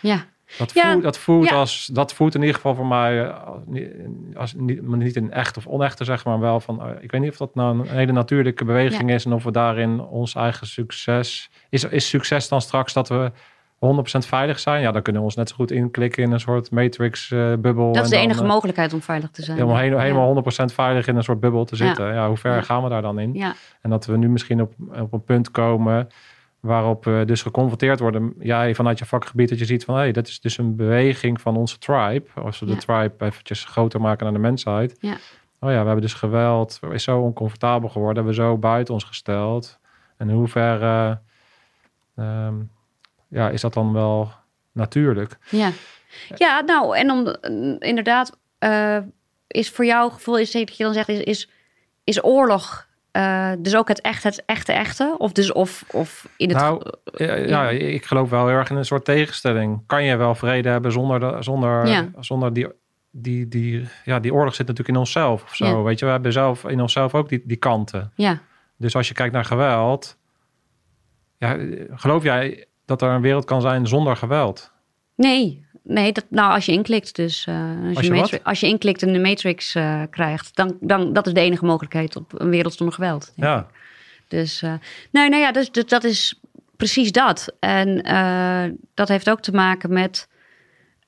ja. Dat Ja, voelt, dat, voelt ja. als, dat voelt in ieder geval voor mij, eh, als, niet- als, niet, een echt of onechte, zeg maar wel van, eh, ik weet niet of dat nou een hele natuurlijke beweging is en of we daarin ons eigen succes, is, is succes dan straks dat we 100% veilig zijn? Ja, dan kunnen we ons net zo goed inklikken in een soort matrix-bubbel. Dat is de enige mogelijkheid om veilig te zijn. Helemaal, helemaal, Ja. helemaal 100% veilig in een soort bubbel te zitten. Ja, hoe ver Ja. gaan we daar dan in? Ja, En dat we nu misschien op, op een punt komen waarop we dus geconfronteerd worden. Jij vanuit je vakgebied dat je ziet van hé, hey, dat is dus een beweging van onze tribe. Als we de tribe eventjes groter maken naar de mensheid. Ja. Oh ja, we hebben dus geweld. We is zo oncomfortabel geworden. Hebben we zo buiten ons gesteld. En in hoeverre ehm, ja, is dat dan wel natuurlijk? ja. ja nou, en om, eh, inderdaad, eh, is voor jouw gevoel, is dat je dan zegt, is, is, is oorlog eh, dus ook het echt, het echte, echte? Of, dus, of, of in het... Nou, ja, ja, ik geloof wel heel erg in een soort tegenstelling. Kan je wel vrede hebben zonder, de, zonder, Ja. zonder die, die, die, ja, die oorlog zit natuurlijk in onszelf of zo. Ja. Weet je, we hebben zelf in onszelf ook die, die kanten. ja. Dus als je kijkt naar geweld, ja, geloof jij dat er een wereld kan zijn zonder geweld? Nee, nee dat, nou als je inklikt dus. eh, als, Als je als je inklikt en de Matrix eh, krijgt, dan, dan dat is de enige mogelijkheid op een wereld zonder geweld. ik. Ja, Dus, eh, nee, nou ja, dus, dus dat is precies dat. En dat heeft ook te maken met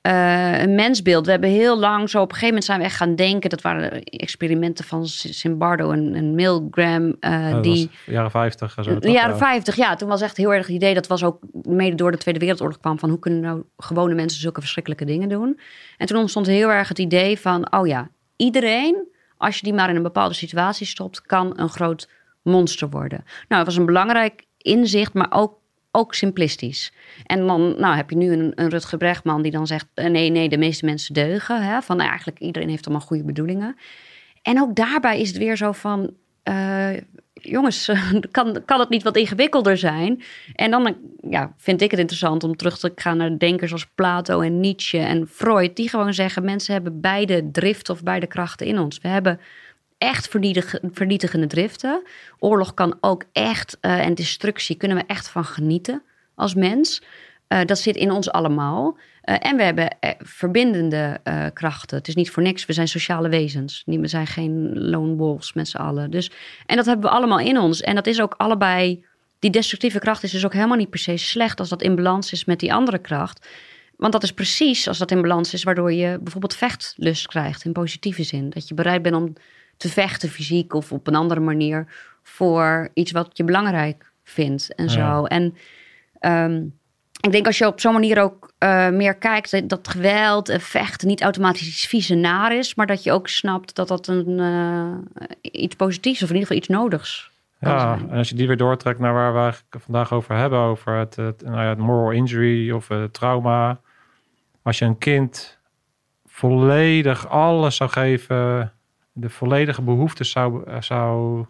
eh, een mensbeeld. We hebben heel lang zo op een gegeven moment zijn we echt gaan denken. Dat waren experimenten van Zimbardo en, en Milgram. dat die, jaren 50 en zo. de jaren Ja. 50, ja. Toen was echt heel erg het idee. Dat was ook mede door de Tweede Wereldoorlog kwam. Van hoe kunnen nou gewone mensen zulke verschrikkelijke dingen doen. En toen ontstond heel erg het idee van. Oh ja, iedereen, als je die maar in een bepaalde situatie stopt. kan een groot monster worden. Nou, dat was een belangrijk inzicht, maar ook, ook simplistisch. En dan nou, heb je nu een, een Rutger Bregman die dan zegt... eh, nee, nee, de meeste mensen deugen. Hè? Van nou, eigenlijk iedereen heeft allemaal goede bedoelingen. En ook daarbij is het weer zo van... eh, jongens, kan, kan het niet wat ingewikkelder zijn? En dan ja, vind ik het interessant om terug te gaan naar denkers als Plato en Nietzsche en Freud... die gewoon zeggen, mensen hebben beide driften of beide krachten in ons. We hebben echt vernietig- vernietigende driften. Oorlog kan ook echt, eh, en destructie kunnen we echt van genieten als mens. Eh, dat zit in ons allemaal. Eh, en we hebben verbindende krachten. Het is niet voor niks. We zijn sociale wezens. We zijn geen lone wolves met z'n allen. Dus, en dat hebben we allemaal in ons. En dat is ook allebei... Die destructieve kracht is dus ook helemaal niet per se slecht... als dat in balans is met die andere kracht. Want dat is precies als dat in balans is... waardoor je bijvoorbeeld vechtlust krijgt in positieve zin. Dat je bereid bent om te vechten fysiek of op een andere manier... voor iets wat je belangrijk vindt en zo. Ja. En ehm, ik denk als je op zo'n manier ook eh, meer kijkt... dat- geweld en vechten niet automatisch iets vies en naar is... maar dat je ook snapt dat dat een, eh, iets positiefs of in ieder geval iets nodigs Ja, en als je die weer doortrekt naar waar we eigenlijk vandaag over hebben, over het, het, nou ja, het moral injury of het trauma. Als je een kind volledig alles zou geven, de volledige behoeftes zou, eh, zou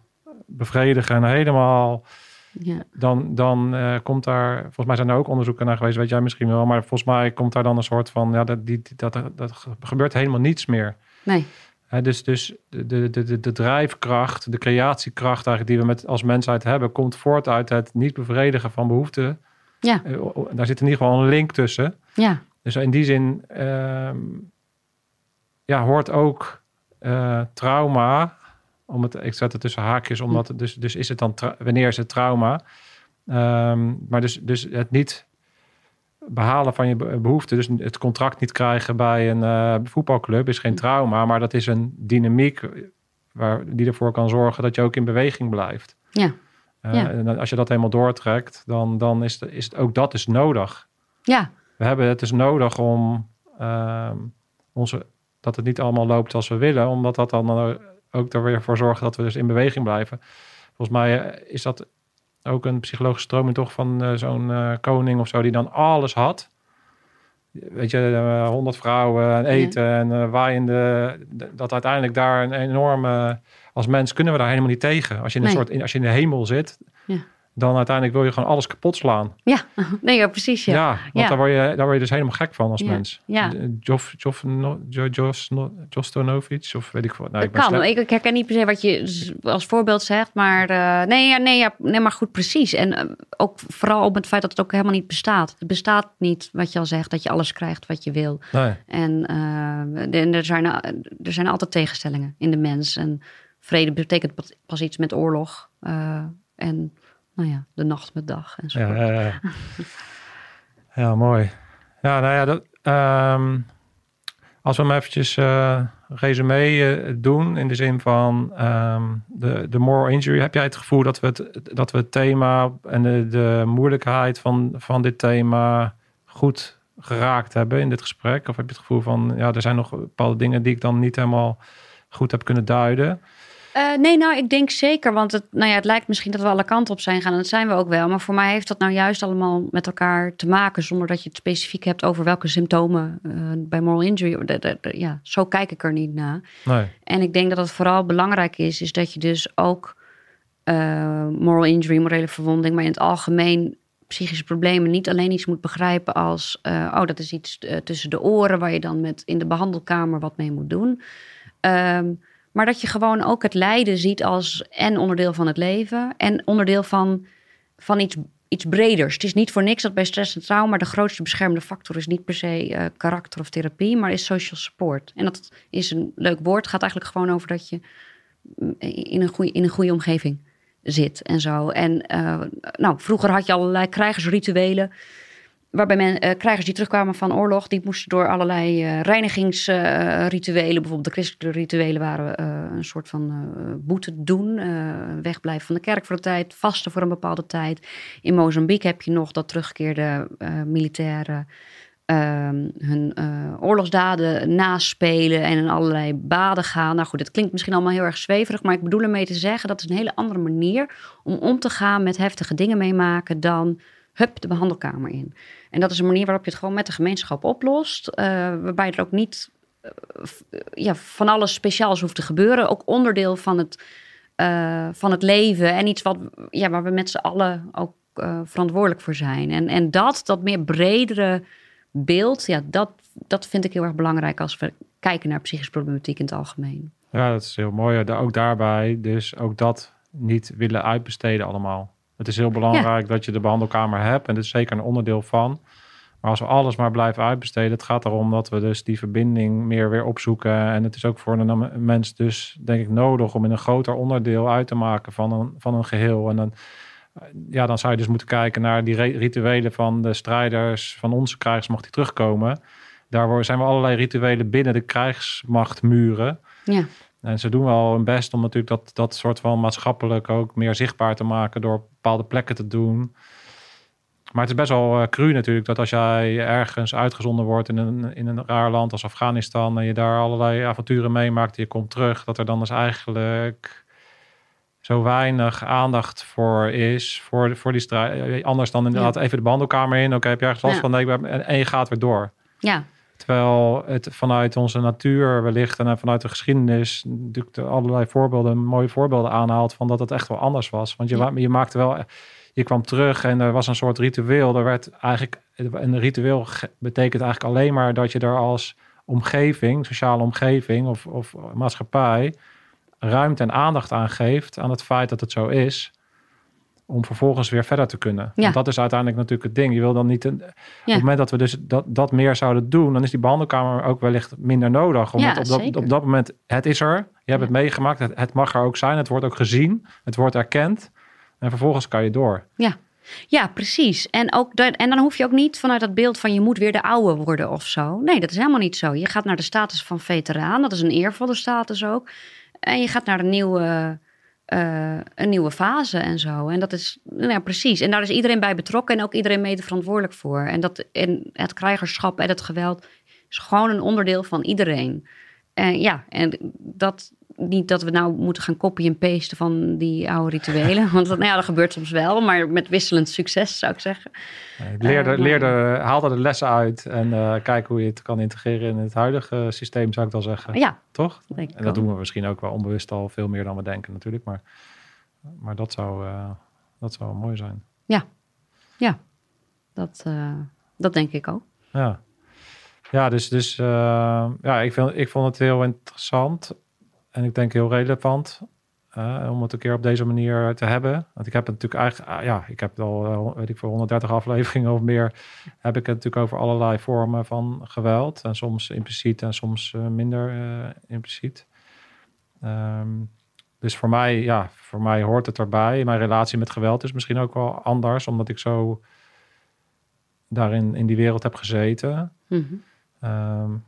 bevredigen en helemaal, Ja. dan, dan eh, komt daar, volgens mij zijn er ook onderzoeken naar geweest, weet jij misschien wel, maar volgens mij komt daar dan een soort van, ja, dat, die, dat, dat, gebeurt helemaal niets meer. Nee, Hè, dus dus de, de, de, de, drijfkracht, de creatiekracht eigenlijk die we met, als mensheid hebben, komt voort uit het niet bevredigen van behoeften. ja, Eh, daar zit in ieder geval een link tussen. ja, Dus in die zin ehm, ja, hoort ook eh, trauma, om het, ik zet het tussen haakjes, omdat dus, dus is het dan, wanneer is het trauma? Ehm, maar dus, dus het niet behalen van je be- behoeften, dus het contract niet krijgen bij een eh, voetbalclub is geen trauma, maar dat is een dynamiek waar, die ervoor kan zorgen dat je ook in beweging blijft. ja, Eh, Ja. En als je dat helemaal doortrekt, dan, dan is, het, is het ook dat is nodig. ja, We hebben het dus nodig om ehm, onze, dat het niet allemaal loopt als we willen, omdat dat dan eh, ook er weer voor zorgt dat we dus in beweging blijven. Volgens mij eh, is dat ook een psychologische stroming toch van eh, zo'n koning of zo die dan alles had. Weet je, honderd vrouwen en eten en waaiende. Dat uiteindelijk daar een enorme. Als mens kunnen we daar helemaal niet tegen. Als je in een Nee. soort. in- Als je in de hemel zit, Ja. Dan uiteindelijk wil je gewoon alles kapot slaan. ja. Nee, ja, precies. Ja. Ja, want Ja. Daar, word je, daar word je dus helemaal gek van als Ja. mens. Ja. Jof, Jof, no, jo, Jos, no, Jostanovic of weet ik wat. Nou, ik kan. slecht. Ik, herken niet per se wat je als voorbeeld zegt, maar eh, nee, ja, nee, ja, nee, maar goed, precies. En eh, ook vooral op het feit dat het ook helemaal niet bestaat. Het bestaat niet, wat je al zegt, dat je alles krijgt wat je wil. Nee. En, eh, en er, zijn, eh, er zijn altijd tegenstellingen in de mens. En vrede betekent pas- iets met oorlog. eh, en nou ja, de nacht met dag en zo. Ja, ja, mooi. Ja, nou ja, dat, ehm, als we hem eventjes eh resume eh, doen in de zin van ehm, de, de moral injury, heb jij het gevoel dat we het, dat we het thema en de, de moeilijkheid van, van dit thema goed geraakt hebben in dit gesprek? Of heb je het gevoel van, ja, er zijn nog bepaalde dingen die ik dan niet helemaal goed heb kunnen duiden? Eh, nee, nou, ik denk zeker. Want het, nou ja, het lijkt misschien dat we alle kanten op zijn gaan. En dat zijn we ook wel. Maar voor mij heeft dat nou juist allemaal met elkaar te maken. Zonder dat je het specifiek hebt over welke symptomen eh, bij moral injury. De- de- de- ja, zo kijk ik er niet naar. Nee. En ik denk dat het vooral belangrijk is, is dat je dus ook eh, moral injury, morele verwonding, maar in het algemeen psychische problemen niet alleen iets moet begrijpen als, oh, dat is iets tussen de oren waar je dan met in de behandelkamer wat mee moet doen. Ehm, maar dat je gewoon ook het lijden ziet als en onderdeel van het leven en onderdeel van, van iets, iets breders. Het is niet voor niks dat bij stress en trauma de grootste beschermende factor is niet per se eh, karakter of therapie, maar is social support. En dat is een leuk woord. Gaat eigenlijk gewoon over dat je mm, in een goede, in een goede omgeving zit en zo. En uh, nou, vroeger had je allerlei krijgersrituelen. Waarbij men, uh, krijgers die terugkwamen van oorlog, die moesten door allerlei uh, reinigingsrituelen, bijvoorbeeld de christelijke rituelen waren een soort van boete doen, wegblijven van de kerk voor een tijd, vasten voor een bepaalde tijd. In Mozambique heb je nog dat teruggekeerde militaire Um, hun oorlogsdaden naspelen en in allerlei baden gaan. Nou goed, het klinkt misschien allemaal heel erg zweverig, maar ik bedoel ermee te zeggen dat is een hele andere manier om om te gaan met heftige dingen meemaken dan hup de behandelkamer in. En dat is een manier waarop je het gewoon met de gemeenschap oplost, uh, waarbij er ook niet uh, ja, van alles speciaals hoeft te gebeuren. Ook onderdeel van het, van het leven en iets wat, ja, waar we met z'n allen ook verantwoordelijk voor zijn. En, en dat, dat meer bredere beeld, ja, dat, dat vind ik heel erg belangrijk als we kijken naar psychische problematiek in het algemeen. Ja, dat is heel mooi. Ook daarbij, dus ook dat niet willen uitbesteden allemaal. Het is heel belangrijk dat je de behandelkamer hebt en dit is zeker een onderdeel van. Maar als we alles maar blijven uitbesteden, het gaat erom dat we dus die verbinding meer weer opzoeken. En het is ook voor een mens dus, denk ik, nodig om in een groter onderdeel uit te maken van een, van een geheel. En dan ja, dan zou je dus moeten kijken naar die rituelen van de strijders van onze krijgsmacht die terugkomen. Daar zijn we allerlei rituelen binnen de krijgsmachtmuren. Ja. En ze doen wel hun best om natuurlijk dat, dat soort van maatschappelijk ook meer zichtbaar te maken door bepaalde plekken te doen. Maar het is best wel uh, cru natuurlijk dat als jij ergens uitgezonden wordt in een, in een raar land als Afghanistan en je daar allerlei avonturen meemaakt en je komt terug, dat er dan dus eigenlijk zo weinig aandacht voor is. Voor, voor die strijd. Anders dan inderdaad even de behandelkamer in. Oké, heb je ergens last van? Nee, en je gaat weer door. Ja. Terwijl het vanuit onze natuur wellicht en vanuit de geschiedenis natuurlijk allerlei voorbeelden, mooie voorbeelden aanhaalt van dat het echt wel anders was. Want je, ja. je maakte wel, je kwam terug en er was een soort ritueel. Er werd eigenlijk, een ritueel betekent eigenlijk alleen maar dat je er als omgeving, sociale omgeving of, of maatschappij, ruimte en aandacht aan geeft aan het feit dat het zo is, om vervolgens weer verder te kunnen. Ja. Want dat is uiteindelijk natuurlijk het ding. Je wil dan niet. Een, Op het moment dat we dus dat, dat meer zouden doen, dan is die behandelkamer ook wellicht minder nodig. Omdat ja, op, dat, op dat moment, het is er. Je hebt het meegemaakt. Het, het mag er ook zijn. Het wordt ook gezien. Het wordt erkend. En vervolgens kan je door. Ja. Ja, precies. En, ook en dan hoef je ook niet vanuit dat beeld van je moet weer de oude worden of zo. Nee, dat is helemaal niet zo. Je gaat naar de status van veteraan. Dat is een eervolle status ook. En je gaat naar een nieuwe, uh, een nieuwe fase en zo. En dat is nou ja, precies. En daar is iedereen bij betrokken en ook iedereen mede verantwoordelijk voor. En, dat, en het krijgerschap en het geweld is gewoon een onderdeel van iedereen. En ja, en dat, niet dat we nou moeten gaan copy en pasten van die oude rituelen. Want nou ja, dat gebeurt soms wel, maar met wisselend succes zou ik zeggen. Leer uh, leerde, haal er de lessen uit en uh, kijk hoe je het kan integreren in het huidige systeem, zou ik dan zeggen. Ja. Toch? Dat en dat doen we misschien ook wel onbewust al veel meer dan we denken natuurlijk. Maar, maar dat, zou, uh, dat zou mooi zijn. Ja, ja. Dat, dat denk ik ook. Ja. Ja, dus, dus ja, ik, vind, ik vond het heel interessant. En ik denk heel relevant uh, om het een keer op deze manier te hebben. Want ik heb het natuurlijk eigenlijk, uh, ja, ik heb al, uh, weet ik voor 130 afleveringen of meer, heb ik het natuurlijk over allerlei vormen van geweld. En soms impliciet en soms minder impliciet. Um, dus voor mij, ja, voor mij hoort het erbij. Mijn relatie met geweld is misschien ook wel anders, omdat ik zo daarin in die wereld heb gezeten. Mm. Um,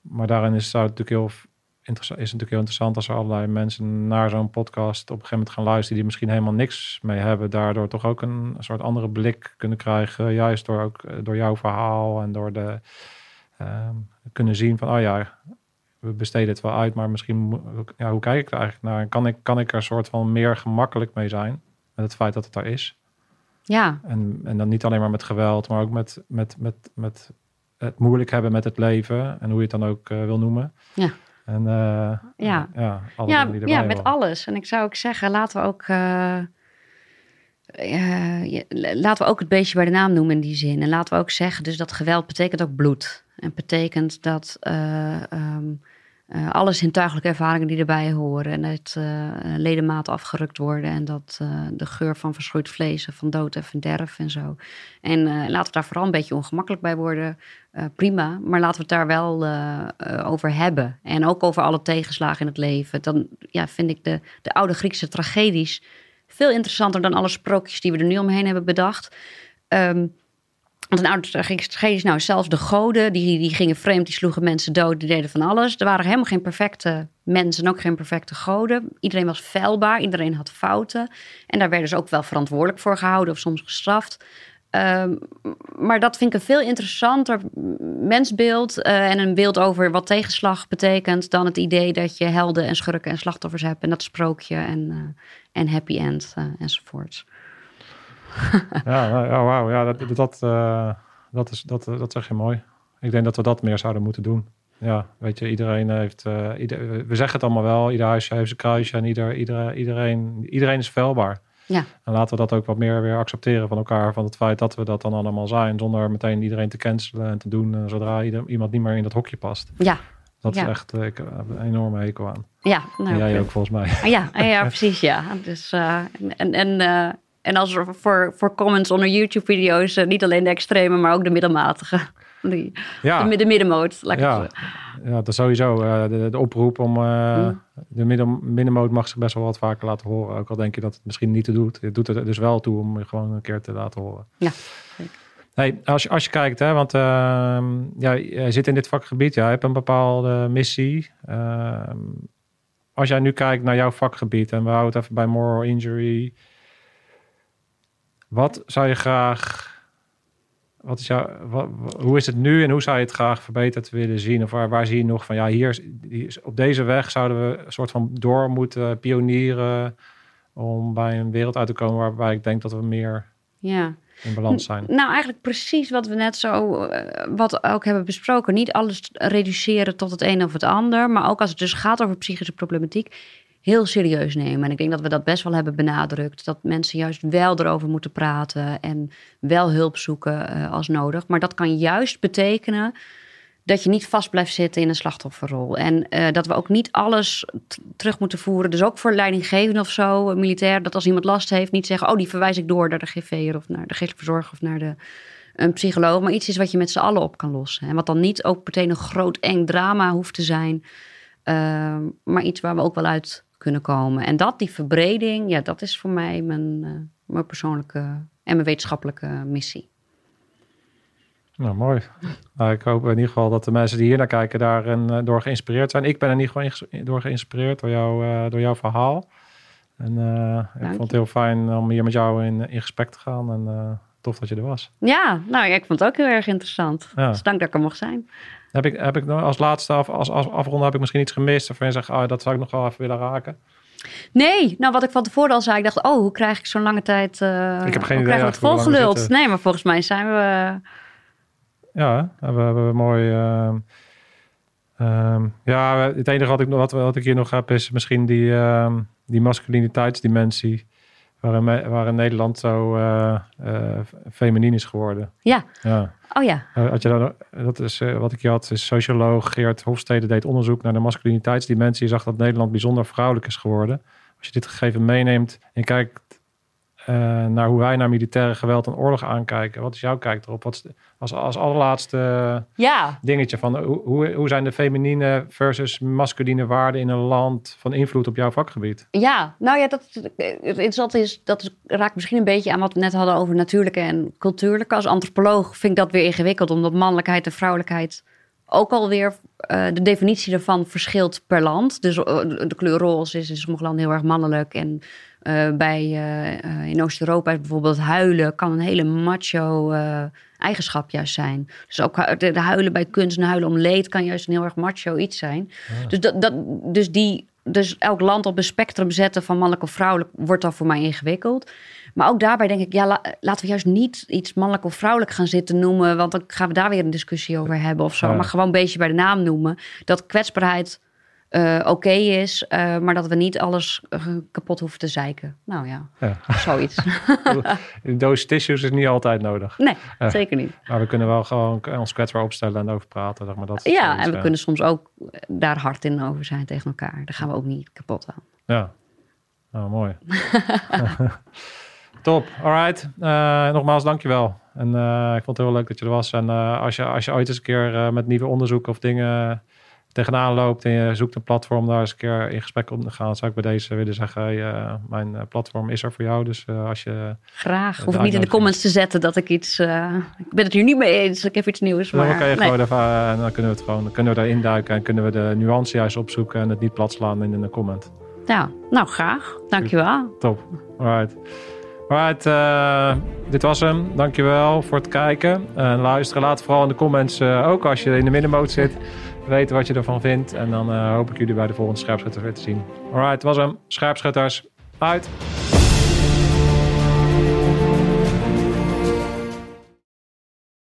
maar daarin is, zou het natuurlijk heel is natuurlijk heel interessant als er allerlei mensen naar zo'n podcast op een gegeven moment gaan luisteren die misschien helemaal niks mee hebben, daardoor toch ook een soort andere blik kunnen krijgen, juist door ook eh, door jouw verhaal en door de uh, kunnen zien van oh ja, we besteden het wel uit, maar misschien ja, hoe kijk ik er eigenlijk naar? Kan ik, kan ik er een soort van meer gemakkelijk mee zijn met het feit dat het daar is? Ja. En, en dan niet alleen maar met geweld, maar ook met, met, met, met het moeilijk hebben met het leven en hoe je het dan ook uh, wil noemen. Ja. En uh, ja, ja, ja, ja met horen. alles. En ik zou ook zeggen, laten we ook, uh, uh, ja, laten we ook het beestje bij de naam noemen in die zin. En laten we ook zeggen, dus dat geweld betekent ook bloed. En betekent dat um, uh, alle zintuigelijke ervaringen die erbij horen. En dat uh, ledematen afgerukt worden. En dat uh, de geur van verschroeid vlees, van dood en verderf en zo. En laten we daar vooral een beetje ongemakkelijk bij worden. prima, maar laten we het daar wel over hebben. En ook over alle tegenslagen in het leven. Dan ja, vind ik de, de oude Griekse tragedies veel interessanter dan alle sprookjes die we er nu omheen hebben bedacht. Um, want oude tragedie nou, zelfs de goden, die, die gingen vreemd, die sloegen mensen dood, die deden van alles. Er waren helemaal geen perfecte mensen en ook geen perfecte goden. Iedereen was feilbaar, iedereen had fouten. En daar werden ze ook wel verantwoordelijk voor gehouden of soms gestraft. Um, maar dat vind ik een veel interessanter mensbeeld uh, en een beeld over wat tegenslag betekent dan het idee dat je helden en schurken en slachtoffers hebt en dat sprookje en, uh, en happy end uh, enzovoorts. Ja, nou, ja, wauw. Ja, dat, dat, uh, dat, is, dat, dat zeg je mooi. Ik denk dat we dat meer zouden moeten doen. Ja, weet je, iedereen heeft... Uh, ieder, we zeggen het allemaal wel. Ieder huisje heeft zijn kruisje en ieder, ieder, iedereen, iedereen is vuilbaar. Ja. En laten we dat ook wat meer weer accepteren van elkaar. Van het feit dat we dat dan allemaal zijn. Zonder meteen iedereen te cancelen en te doen. Uh, zodra ieder, iemand niet meer in dat hokje past. Ja. Dat ja. is echt, ik een enorme hekel aan. Ja. Nou, en jij ook volgens mij. Ja, ja precies ja. Dus, uh, en, en uh, en als er voor, voor comments onder YouTube-video's uh, niet alleen de extreme, maar ook de middelmatige. Die, ja. de, de middenmoot. Laat ik ja. ja, dat is sowieso. Uh, de, de oproep om uh, Mm. de midden, middenmoot mag zich best wel wat vaker laten horen. Ook al denk je dat het misschien niet te doet. Het doet er dus wel toe om je gewoon een keer te laten horen. Ja. Hey, als, je, als je kijkt, hè, want uh, ja, jij zit in dit vakgebied, jij hebt een bepaalde missie. Ehm, als jij nu kijkt naar jouw vakgebied en we houden het even bij moral injury. Wat zou je graag. Wat is wat, hoe is het nu en hoe zou je het graag verbeterd willen zien? Of waar, waar zie je nog van ja, hier, hier op deze weg zouden we een soort van door moeten pionieren om bij een wereld uit te komen waarbij ik denk dat we meer ja. in balans zijn. Nou, eigenlijk precies wat we net zo, uh, wat ook hebben besproken. Niet alles reduceren tot het een of het ander, maar ook als het dus gaat over psychische problematiek, heel serieus nemen. En ik denk dat we dat best wel hebben benadrukt. Dat mensen juist wel erover moeten praten en wel hulp zoeken uh, als nodig. Maar dat kan juist betekenen dat je niet vast blijft zitten in een slachtofferrol. En uh, dat we ook niet alles terug moeten voeren. Dus ook voor leidinggevenden of zo, militair, dat als iemand last heeft, niet zeggen: oh, die verwijs ik door naar de GV'er of naar de geestelijke verzorger of naar de een psycholoog. Maar iets is wat je met z'n allen op kan lossen. En wat dan niet ook meteen een groot eng drama hoeft te zijn. Uh, maar iets waar we ook wel uit kunnen komen. En dat, die verbreding, ja, dat is voor mij mijn, uh, mijn persoonlijke en mijn wetenschappelijke missie. Nou, mooi. Nou, ik hoop in ieder geval dat de mensen die hier naar kijken daar en, door geïnspireerd zijn. Ik ben er in ieder geval door geïnspireerd door, jou, uh, door jouw verhaal. En uh, ik vond het heel fijn om hier met jou in, in gesprek te gaan. En uh, tof dat je er was. Ja, nou, ik vond het ook heel erg interessant. Ja. Dus dank dat ik er mocht zijn. Heb ik, heb ik als laatste af, als, als afronde heb ik misschien iets gemist? Of je zegt, oh, dat zou ik nog wel even willen raken? Nee, nou wat ik van tevoren al zei, ik dacht, oh, hoe krijg ik zo'n lange tijd... Uh, ik heb geen idee. het volgeluld? Nee, maar volgens mij zijn we... Ja, we hebben mooi... Uh, uh, ja, het enige wat ik, wat, wat ik hier nog heb is misschien die, uh, die masculiniteitsdimensie. Waarin, waarin Nederland zo uh, feminien is geworden. Ja. ja. Oh ja. had je dan, dat is wat ik je had, is socioloog Geert Hofstede deed onderzoek naar de masculiniteitsdimensie. Je zag dat Nederland bijzonder vrouwelijk is geworden. Als je dit gegeven meeneemt en kijkt naar hoe wij naar militaire geweld en oorlog aankijken. Wat is jouw kijk erop? Wat is de, als, als allerlaatste ja. dingetje van hoe, hoe, hoe zijn de feminine versus masculine waarden in een land van invloed op jouw vakgebied? Ja, nou ja, dat, dat, is, dat raakt misschien een beetje aan wat we net hadden over natuurlijke en cultuurlijke. Als antropoloog vind ik dat weer ingewikkeld, omdat mannelijkheid en vrouwelijkheid ook alweer uh, de definitie daarvan verschilt per land. Dus uh, de kleur roze is in sommige landen heel erg mannelijk. En uh, bij, in Oost-Europa is bijvoorbeeld huilen kan een hele macho eigenschap juist zijn. Dus ook de, de, huilen bij kunst en huilen om leed kan juist een heel erg macho iets zijn. Ja. Dus, dat, dat, dus, die, dus elk land op een spectrum zetten van mannelijk of vrouwelijk wordt dan voor mij ingewikkeld. Maar ook daarbij denk ik, ja, la, laten we juist niet iets mannelijk of vrouwelijk gaan zitten noemen. Want dan gaan we daar weer een discussie over hebben of zo. Maar gewoon een beetje bij de naam noemen. Dat kwetsbaarheid eh, oké is, eh, maar dat we niet alles eh, kapot hoeven te zeiken. Nou ja, Ja. zoiets. Een doos tissues is niet altijd nodig. nee, zeker niet. Maar we kunnen wel gewoon ons kwetsbaar opstellen en over praten. Zeg maar. dat Ja, zoiets, en we kunnen soms ook daar hard in over zijn tegen elkaar. Daar gaan we ook niet kapot aan. Ja. Nou, mooi. Top, alright. Nogmaals, dankjewel. En ik vond het heel leuk dat je er was. En als, je, als je ooit eens een keer met nieuwe onderzoeken of dingen tegenaan loopt en je zoekt een platform daar eens een keer in gesprek om te gaan, zou ik bij deze willen zeggen, eh, mijn eh, platform is er voor jou. Dus eh, als je... Graag. Ja, Hoef ik niet in de comments te zetten dat ik iets... eh, ik ben het hier niet mee eens, ik heb iets nieuws. Maar, kan je nee. gewoon even, eh, dan kunnen we het gewoon, dan kunnen we daarin duiken en kunnen we de nuance juist opzoeken en het niet plat slaan in een comment. Ja, nou graag. Dankjewel. Top. Alright. Alright, eh, dit was hem. Dankjewel voor het kijken en luisteren. Laat vooral in de comments, eh, ook als je in de middenmoot zit, weten wat je ervan vindt. En dan eh, hoop ik jullie bij de volgende Scherpschutters weer te zien. Alright, was hem. Scherpschutters, uit.